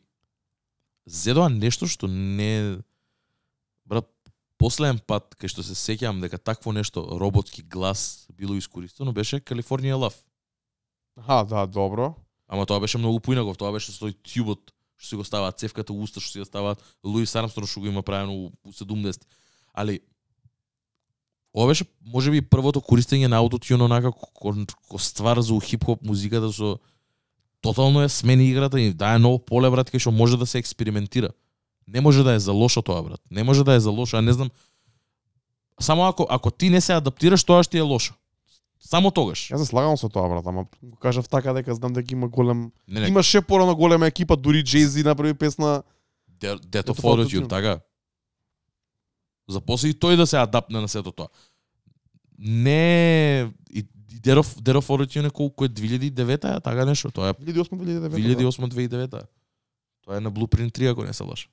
зедоа нешто што не брат последен пат кај што се сеќавам дека такво нешто роботски глас било искористено беше California Love Аха, да, добро. Ама тоа беше многу поинаков, тоа беше со тој тјубот што си го ставаат цевката у уста, што си го ставаат Луис Армстронг што го има правено у, у 70. Али ова беше можеби првото користење на аутотюн онака ко, ко, ко ствар за хип-хоп музиката со тотално ја смени играта и дае ново поле брат кај што може да се експериментира. Не може да е за лошо тоа брат. Не може да е за лошо, а не знам само ако ако ти не се адаптираш тоа ще е лошо. Само тогаш. Јас се слагам со тоа, брат, ама го кажав така дека знам дека има голем Не, не, Имаше порано голема екипа, дури Jay-Z направи песна. Death of of Autotune, Autotune. така. Запоси и тој да се адапне на сето тоа. Не и of Autotune е колку е 2009 така нешто, тоа е 2008-2009. 2008-2009. Тоа е на Blueprint 3 ако не се лаш.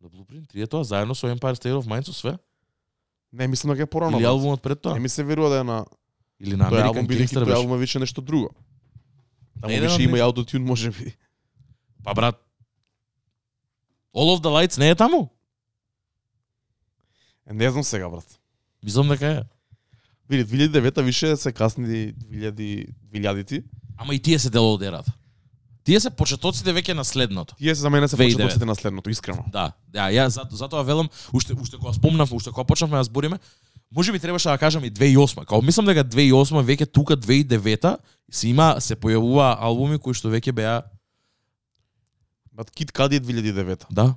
На Blueprint 3 е тоа заедно со Empire State of Mind со све? Не, мислам дека е порано. Или албумот пред тоа? Не ми се верува да е на Или на тој American Gangster тој беше? албум е више нешто друго. Таму Не, више не, има и аутотюн, може би. Па брат, All of the Lights не е таму? Не знам сега, брат. Мислам дека е. Види, 2009 више се касни 2000 2000-ти. Ама и тие се дел од ерата. Тие се почетоците веќе на следното. Тие се за мене се 2009. почетоците на следното, искрено. Да, да, ја за, затоа велам, уште уште кога спомнав, уште кога почнавме да збориме, може би требаше да кажам и 2008. Као мислам дека 2008 веќе тука 2009 се има се појавува албуми кои што веќе беа Бат Кит Кади е 2009. да,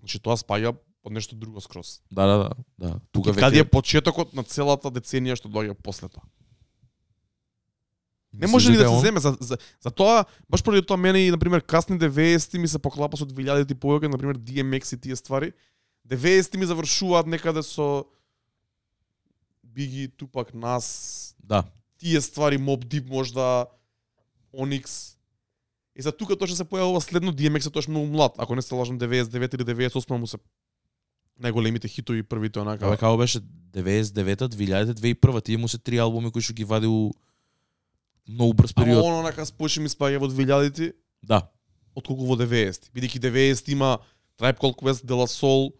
Значи тоа спаѓа под нешто друго скроз. да, да, да, да. Тука Кит Кади е веќе почетокот на целата деценија што доаѓа после тоа. Не може ли да се земе за, за, за тоа, баш поради тоа мене и на пример касни 90-ти ми се поклапа со 2000-ти повеќе, на пример DMX и тие ствари. 90-ти ми завршуваат некаде со Биги, Тупак, Нас, Да. тие ствари, Mob Deep можда, Onyx. И за тука точно се појавува следно DMX е тоаш многу млад, ако не се лажам 99 или 98 му се најголемите хитови првите онака. Као како беше 99-та, 2000-та, 2001-та, тие му се три албуми кои што ги вади у многу брз Ама период. он онака спојше ми спаѓа во 2000-ти, Да. отколку во 90-ти. Бидејќи 90 има Tribe Called Quest, De La Soul,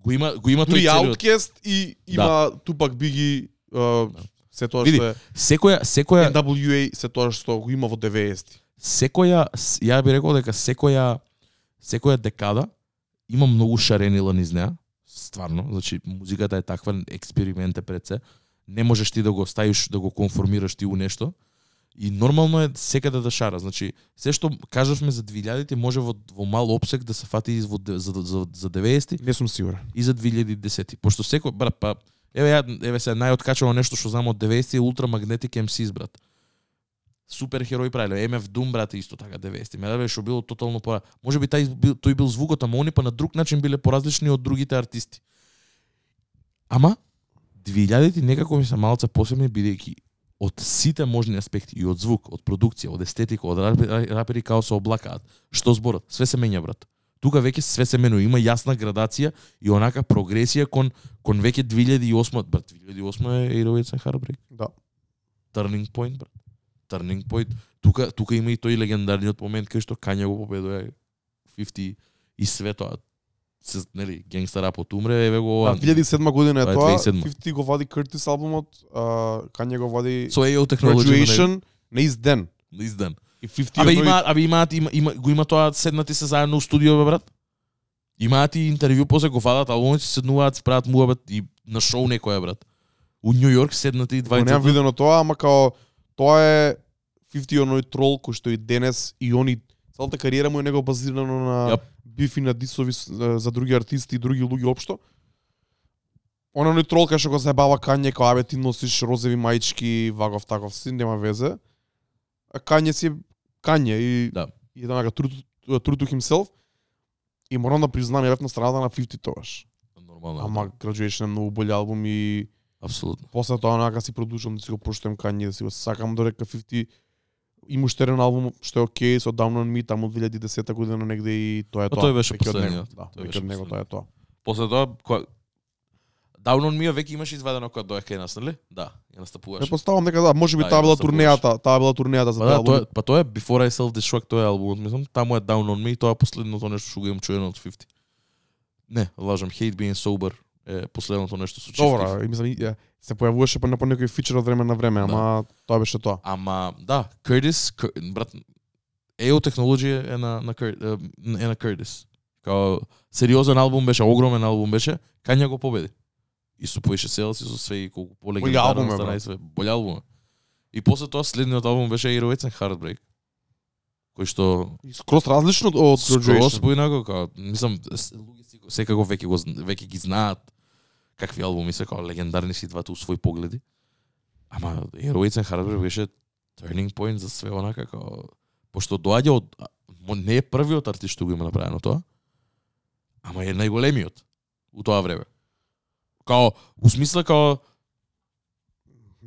Го има го има тој. Outkast и има Tupac Biggie, uh, се тоа Види, што е Секоја секоја NWA, се тоа што го има во 90-ти. секоја ја би рекол дека секоја секоја декада има многу шаренила низ неа. Стварно, значи музиката е таква експеримент е пред се. Не можеш ти да го ставиш да го конформираш ти у нешто. И нормално е секаде да шара. Значи, се што кажавме за 2000-ти може во, во мал обсек да се фати и во, за, за, за 90-ти Не сум сигурен. и за 2010-ти. Пошто секој, брат, па, еве ја, еве се најоткачано нешто што знам од 90-ти е Ultra Magnetic MCs, брат. Супер херои правиле. MF Doom, брат, е исто така 90-ти. Ме да што било тотално пора. Може би тај бил, тој бил звукот, ама они па на друг начин биле поразлични од другите артисти. Ама 2000-ти некако ми се малце посебни бидејќи од сите можни аспекти и од звук, од продукција, од естетика, од рапери, као се облакаат. Што зборот? Све се менја, брат. Тука веќе све се менува, има јасна градација и онака прогресија кон кон веќе 2008, брат, 2008 е 808 and Heartbreak. Да. Turning Point, брат. Turning Point. Тука тука има и тој легендарниот момент кај што Кања го победува 50 и све тоа. Се, нели, генгстер рапот умре, еве го ова. 2007 година е Тоа е тоа. 2007. 50 го вади Curtis албумот, а, Kanye го вади Со AO технологија Graduation на изден. на издан. И 50 Абе има, абе имаат има, има го има тоа седнати се заедно у студио бе брат. Имаат и интервју после го вадат албумот се седнуваат, прават муабет и на шоу некоја брат. У Њу Йорк седнати и Го немам двајца. видено тоа, ама као тоа е 50 оној трол кој што и денес и они Целата кариера му е него базирано на Јап. бифи на дисови за други артисти и други луѓе општо. Она не трол кај што го заебава Кање, као абе ти носиш розови маички, вагов таков, си нема везе. А Кање си Кање и Да. и true to himself. И морам да признам, јавев на страната на 50 тогаш. Нормално. Ама Graduation е многу болј албум и апсолутно. после тоа онака си продолжувам да си го поштуем Кање, да си го сакам дорека 50 има уште еден албум што е окей со Down on Me таму од 2010 година негде и тоа е тоа. тој беше последниот. Да, Тој беше него тоа е тоа. После тоа кога Down on Me веќе имаш изведено кога доаѓа кај нас, нели? Да, ја настапуваш. Предпоставам дека да, можеби Да, таа била турнејата, таа била турнејата за Па да, албум. тоа, па тоа е Before I Self Destruct, тоа е албумот, мислам, таму е Down on Me тоа е последното нешто што го имам чуено од 50. Не, лажам, Hate Being Sober е последното нешто со Keef. Добро, и мислам се појавуваше по, по некој фичер од време на време, Да. ама тоа беше тоа. Ама да, Curtis, Cur- брат, EO технологија е на на Cur- е на Curtis. Као сериозен албум беше, огромен албум беше, Кања го победи. И со поише селс и со све и колку полегендарно стана и све. Болј албум. И после тоа следниот албум беше Heroics and Heartbreak. Кој што И скроз различно од- од скрос Graduation. поинако, као, мислам, луѓе секако веќе го веќе ги знаат какви албуми се, како легендарни си двата у свој погледи. Ама Heroics and Heartbreak беше turning point за све онака, како пошто доаѓа од, не е првиот артист што го има направено тоа, ама е најголемиот у тоа време. Као, у смисла као,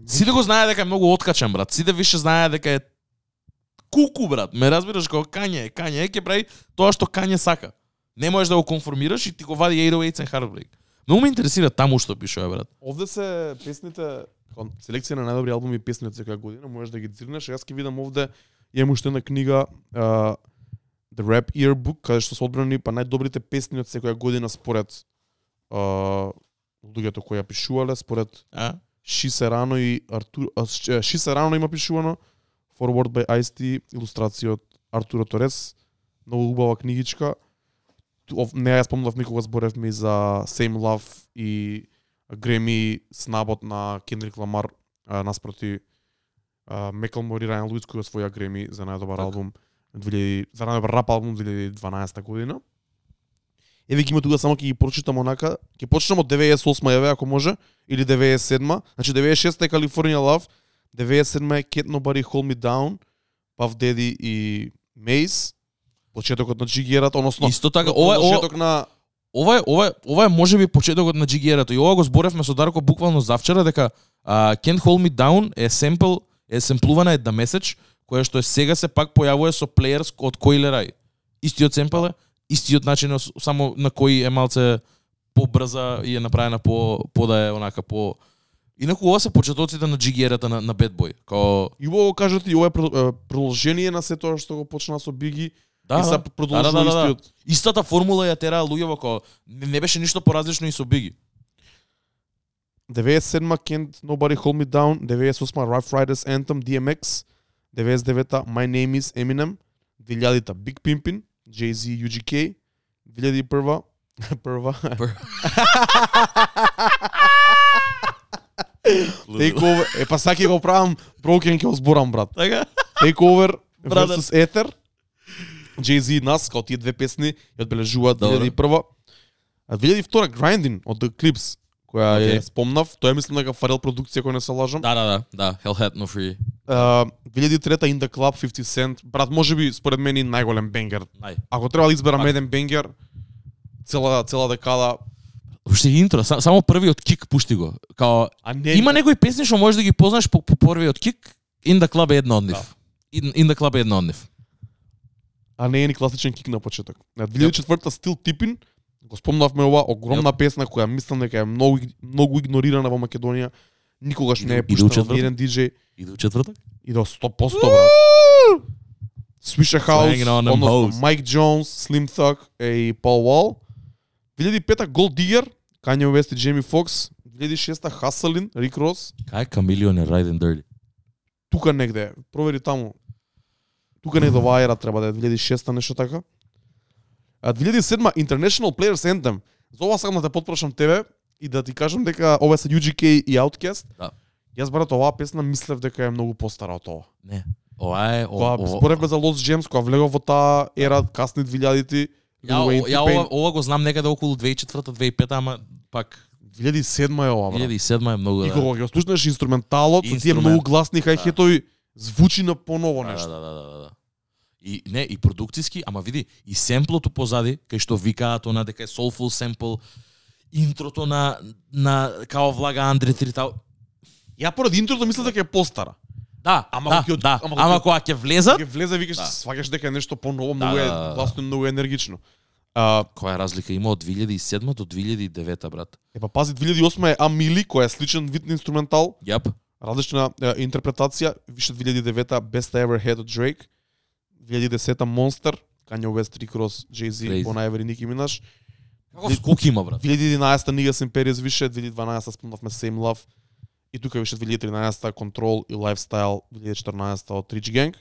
сите го знае дека е многу откачен, брат. Сите више знае дека е куку, брат. Ме разбираш како Кање, е, Кање е ќе прави тоа што Кање сака. Не можеш да го конформираш и ти го вади 808 and Heartbreak. Многу ме интересира таму што пишува, брат. Овде се песните, селекција на најдобри албуми и песни од секоја година, можеш да ги цирнеш. Јас ќе видам овде, имам уште една книга, uh, The Rap Yearbook, каде што се одбрани па најдобрите песни од секоја година според uh, луѓето кои ја пишувале, според А? Ши Серано и Артур а, Ш- Ши Серано има пишувано Forward by Ice-T, илустрација од Артуро Торес. Многу убава книгичка. Не ја спомнав никога зборевме за Same Love и Греми снабот на Кендрик Ламар наспроти Мекълмор и Райан Луис кој освоја Греми за најдобар албум 2000, за најдобар рап албум 2012 година. Еве ги има тука само ќе ги прочитам онака, ќе почнам од 98 еве ако може или 97, значи 96 е California Love, 97 е Can't Nobody Hold Me Down, Puff Daddy и Maze, почетокот на Джигерат, односно Исто така, ова е ова, почеток на ова е ова е ова е можеби почетокот на Джигерато и ова го зборевме со Дарко буквално завчера дека а, Can't Hold Me Down е семпл е семплувана една меседж која што е сега се пак појавува со плеерс од кој. Истиот семпл е, истиот начин е, само на кој е малце побрза и е направена по по да е онака по Инаку ова се почетоците на Джигерата на, на Bad Boy. Као И убаво кажете и ова е, продолжение на се тоа што го почна со Биги да, и се да, продолжува да, да, да, да. истиот. истата формула ја тераа луѓе како не, не беше ништо поразлично и со Биги. 97 Can't Nobody Hold Me Down, 98 Rough Riders Anthem DMX, 99 My Name is Eminem, 2000 Big Pimpin, Jay-Z UGK, 2001 прва Takeover, е па саки го правам Broken ќе го зборам брат. Така? Takeover Brother. versus Ether. Jay-Z и нас, као тие две песни, ја одбележуваат Добро. 2001. А 2002 Grinding од The Clips, која okay. Ја спомнав, тоа е мислам дека Фарел продукција која не се лажам. Да, да, да, да, Hell Hat No Free. Uh, 2003 In The Club 50 Cent, брат, можеби според мене најголем бенгер. Нај. Ако треба да изберам Пак. еден бенгер, цела цела декада, Уште интро, са- само првиот кик пушти го. Као а не има некои песни што можеш да ги познаеш по, по првиот кик. In the Club е една од нив. Да. In, in the Club е една од нив. А не е ни класичен кик на почеток. На 2004 Стил Типин, го спомнавме ова огромна песна која мислам дека е многу многу игнорирана во Македонија. Никогаш не е пуштена од четврток? еден диџеј Иде у четврток? и до 100% брат. On them односно. Майк Джонс, Slim Thug и Paul Wall. 2005 Gold Digger, Kanye West и Jamie Foxx. 2006 Hustlin, Rick Ross. Кај Камилион е Riding Dirty? Тука негде, провери таму. Тука негде во Аера треба да е 2006 нешто така. А 2007 International Players Anthem. За ова сакам да те потпрашам тебе и да ти кажам дека ова се UGK и Outkast. Да. Јас брат оваа песна мислев дека е многу постара од ова. Не. Ова е о- Кога ова- зборевме за Лос Джемс, кога влегов во таа ера касни 2000-ти, Ја, ја ова, ова го знам некаде околу 2004-2005, ама пак 2007 е ова, брат. 2007 е многу И да. кога ги слушнеш инструменталот, со тие многу гласни хајхетови, звучи на поново Да, нешто. да, да, да, да. И не, и продукциски, ама види, и семплото позади, кај што викаат она дека е soulful sample, интрото на на као влага Андре Тритал. Ја поради интрото мислам дека е постара. Да, Ама да, кога да. ама Ама, кога ќе- кога ќе влезат, Ќе влезе викаш, Да. сваќаш дека е нешто поново, многу да, е да, да. гласно и многу енергично. А, која разлика има од 2007 до 2009, брат? е па пази 2008 е Амили, која е сличен вид на инструментал, Јап. различна е, интерпретација, више 2009 Best I Ever Had од Drake, 2010 Monster, Kanye West, Rick Ross, Jay-Z. Bon Iver и Nicki Minaj. Како скок има, брат? 2011 Niggas in Paris више, 2012 спомнавме Same Love. И тука више 2013 Control и Lifestyle, 2014 од Rich Gang.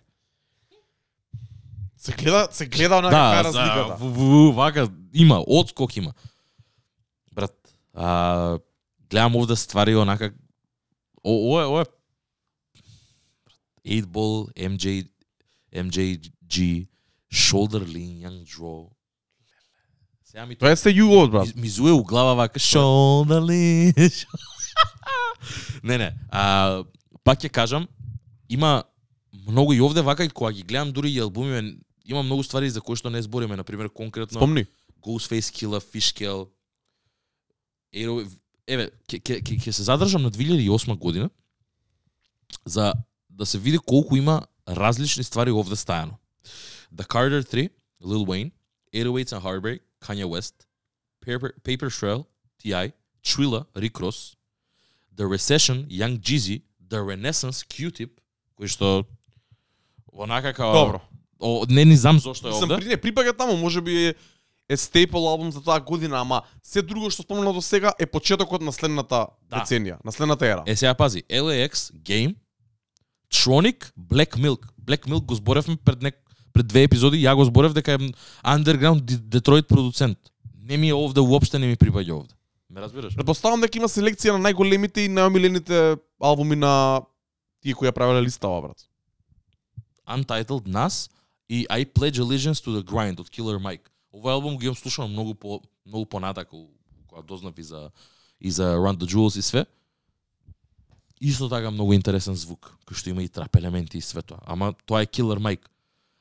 Се гледа, се гледа на каква е Да, разликата. вака има, одскок има. Брат, а, гледам овде ствари онака о, ова е, ова е 8 ball, MJ, MJG, shoulder lean, young draw. Сега ми Тоа е се you old, брат. ми, зуе у глава вака shoulder lean. не, не. А, пак ќе кажам, има многу и овде вака и кога ги гледам дури и албуми, има многу ствари за кои што не збориме, на пример конкретно Спомни. Ghostface Killa, Fishkill. Еро, еве, ќе се задржам на 2008 година за да се види колку има различни ствари овде стајано. The Carter 3, Lil Wayne, 808s and Heartbreak, Kanye West, Paper, Paper Trail, T.I., Trilla, Rick Ross, The Recession, Young Jeezy, The Renaissance, Q-Tip, кој што онака као... Добро. О, не ни знам зошто е овде. при не припаѓа таму, може би е, е стейпл албум за таа година, ама се друго што спомнав до сега е почетокот на следната Да. деценија, на следната ера. Е, сега пази, LAX, Game, Tronic, Black Milk. Black Milk го зборевме пред, нек... пред две епизоди, ја го зборев дека е underground Детройт продуцент. Не ми е овде, уопште не ми припаѓа овде. Ме разбираш? Предпоставам дека има селекција на најголемите и најомилените албуми на тие кои ја правеле листава, брат. Untitled, Nas и I Pledge Allegiance to the Grind од Killer Mike. Овој албум го имам слушано многу по многу понатака кога дознав и за и за Run the Jewels и све. Исто така многу интересен звук, кој што има и трап елементи и све тоа. Ама тоа е Killer Mike.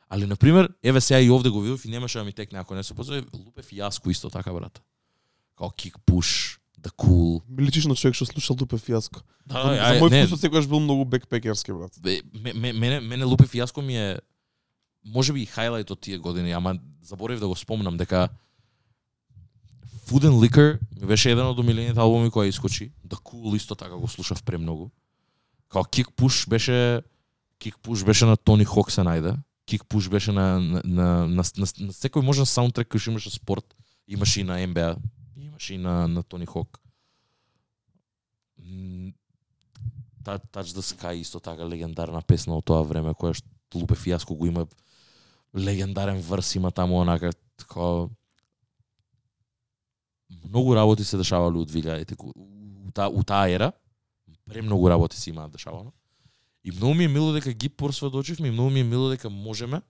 Али на пример, еве сега и овде го видов и немаше да ми текне ако не се позови, лупе фијаско исто така брат. Као Kick Push, The Cool. Ми личиш на човек што слушал Тупе Фиаско. Да, за ја, мој вкус секогаш бил многу бекпекерски, брат. Бе, ме- ме- мене мене Лупе Фиаско ми е можеби и хајлајт од тие години, ама заборев да го спомнам дека Food and Liquor ми беше еден од омилените албуми кој искочи. The Cool исто така го слушав премногу. Као Kick Push беше Kick Push беше на Тони Хок се најде. Кик Push беше на на на, на, на, на секој можен саундтрек кој имаше спорт, имаше и на NBA, имаше и на на Тони Хок. Touch the Sky исто така легендарна песна од тоа време која што Лупе Фиаско го има легендарен врс има таму онака така многу работи се дешавале од 2000-те у таа у таа ера премногу работи се имаат дешавано и многу ми е мило дека ги просведочивме и многу ми е мило дека можеме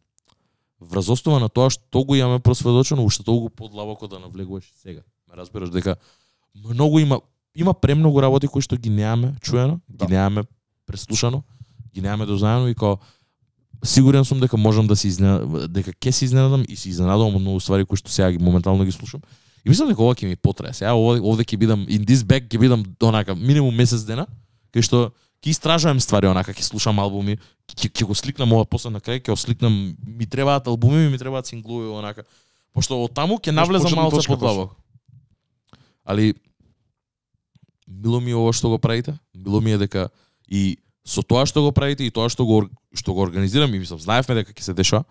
врз основа на тоа што го имаме просведочено уште толку подлабоко да навлегуваш сега ме разбираш дека многу има има премногу работи кои што ги немаме чуено, Да. ги немаме преслушано, ги немаме дознаено и као сигурен сум дека можам да се изненадам, дека ќе се изненадам и се изненадувам од многу ствари кои што сега ги моментално ги слушам. И мислам дека ова ќе ми потрае. Сега овде, овде ќе бидам in this back ќе бидам онака минимум месец дена, кај што ќе истражувам ствари онака, ќе слушам албуми, ќе ќе го сликнам ова после на крај, ќе го сликнам, ми требаат албуми, ми требаат синглови онака. Пошто од таму ќе навлезам малку подлабоко. Али мило ми е ова што го правите, мило ми е дека и со тоа што го правите и тоа што го што го организирам и мислам знаевме дека ќе се деша,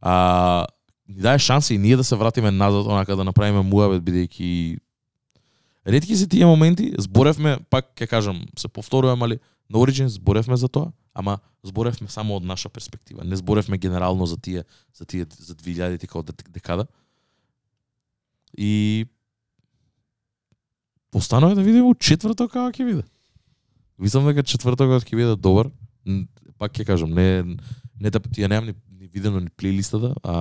а ни даде шанса и ние да се вратиме назад онака да направиме муабет бидејќи ретки се тие моменти, зборевме, пак ќе кажам, се повторувам, али на Origin зборевме за тоа, ама зборевме само од наша перспектива. Не зборевме генерално за тие за тие за 2000-ти како декада. И Останува да видиме у четврток како ќе биде. Мислам дека четвртокот ќе биде добар. Пак ќе кажам, не не да ти ја немам ни, ни видено ни плейлистата, а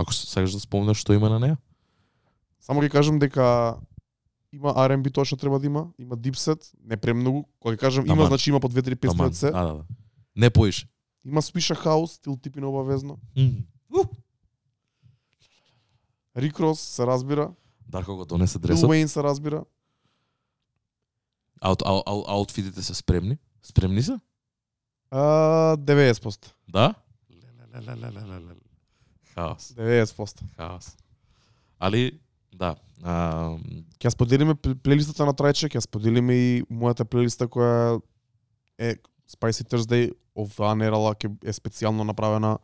ако сакаш да спомнеш што има на неа? Само ќе кажам дека има R&B тоа што треба да има, има Dipset, не премногу. Кога ќе кажам има, значи има по 2-3 песни од се. Да, да, да. Не поиш. Има Swisha House, стил типи обавезно. Rick Ross се разбира, Дарко го донесе дресот. Wayne се разбира. Аут, ау, ау, аутфитите се спремни? Спремни се? А, 90%. Да? Хаос. 90%. Хаос. Али, да. А, Ќе споделиме пл- плейлистата на Трајче, ќе споделиме и мојата плейлиста која е Spicy Thursday оваа нерала ќе е специјално направена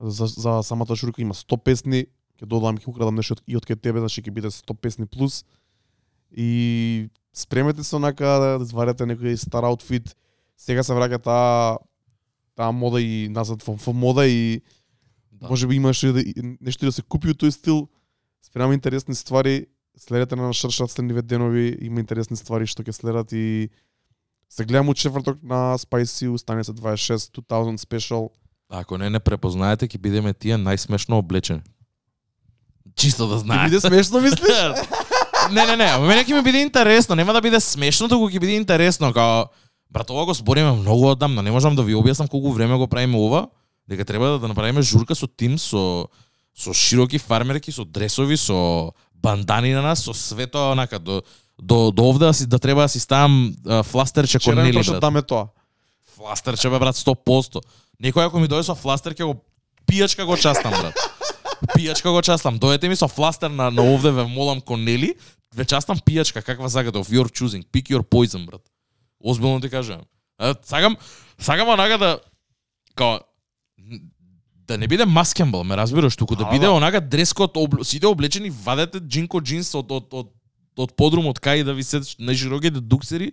за, за самата журка има 100 песни, ќе додам ќе украдам нешто и од кај тебе, значи ќе биде 100 песни плюс. И спремете се онака да извадете некој стар аутфит. Сега се враќа таа таа мода и назад во, мода и Да. може би имаше да, нешто да се купи од тој стил. Спремам интересни ствари. Следете на Шршат следниве денови, има интересни ствари што ќе следат и се гледам у четврток на Spicy, устане се 26 2000 special. ако не не препознаете, ќе бидеме тие најсмешно облечени. Чисто да Ќе знаете. биде смешно мислиш? не, не, не, мене ќе ми биде интересно, нема да биде смешно, туку ќе биде интересно, као брат, ова го збориме многу одамна, не можам да ви објаснам колку време го правиме ова, дека треба да, да направиме журка со тим, со со широки фармерки, со дресови, со бандани на нас, со све тоа онака до до до овде да си да треба да си ставам фластерче кон Вчера нели брат. даме тоа. Фластерче бе брат 100%. Некој ако ми дојде со фластер ќе го пијачка го частам брат. Пијачка го частам. Дојдете ми со фластер на, на овде ве молам кон нели, ве частам пијачка каква сакате of your choosing. Pick your poison брат. Озбилно ти кажам. А, сакам сакам онака да као да не биде маскембл, ме разбираш, туку да биде да. онака дрескот обл... сите облечени, вадете джинко джинс од од од од подрум од кај да ви се најшироките дуксери.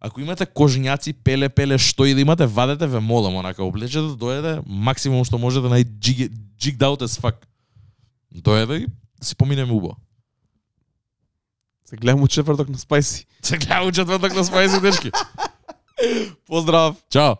Ако имате кожњаци, пеле, пеле, што и да имате, вадете ве молам, онака облечете, дојде максимум што можете нај джиг джигд out as fuck. Дојде и да си поминеме убаво. Се гледам у четврток на Spicy. Се гледам у четврток на Спајси, дечки. Поздрав! Чао!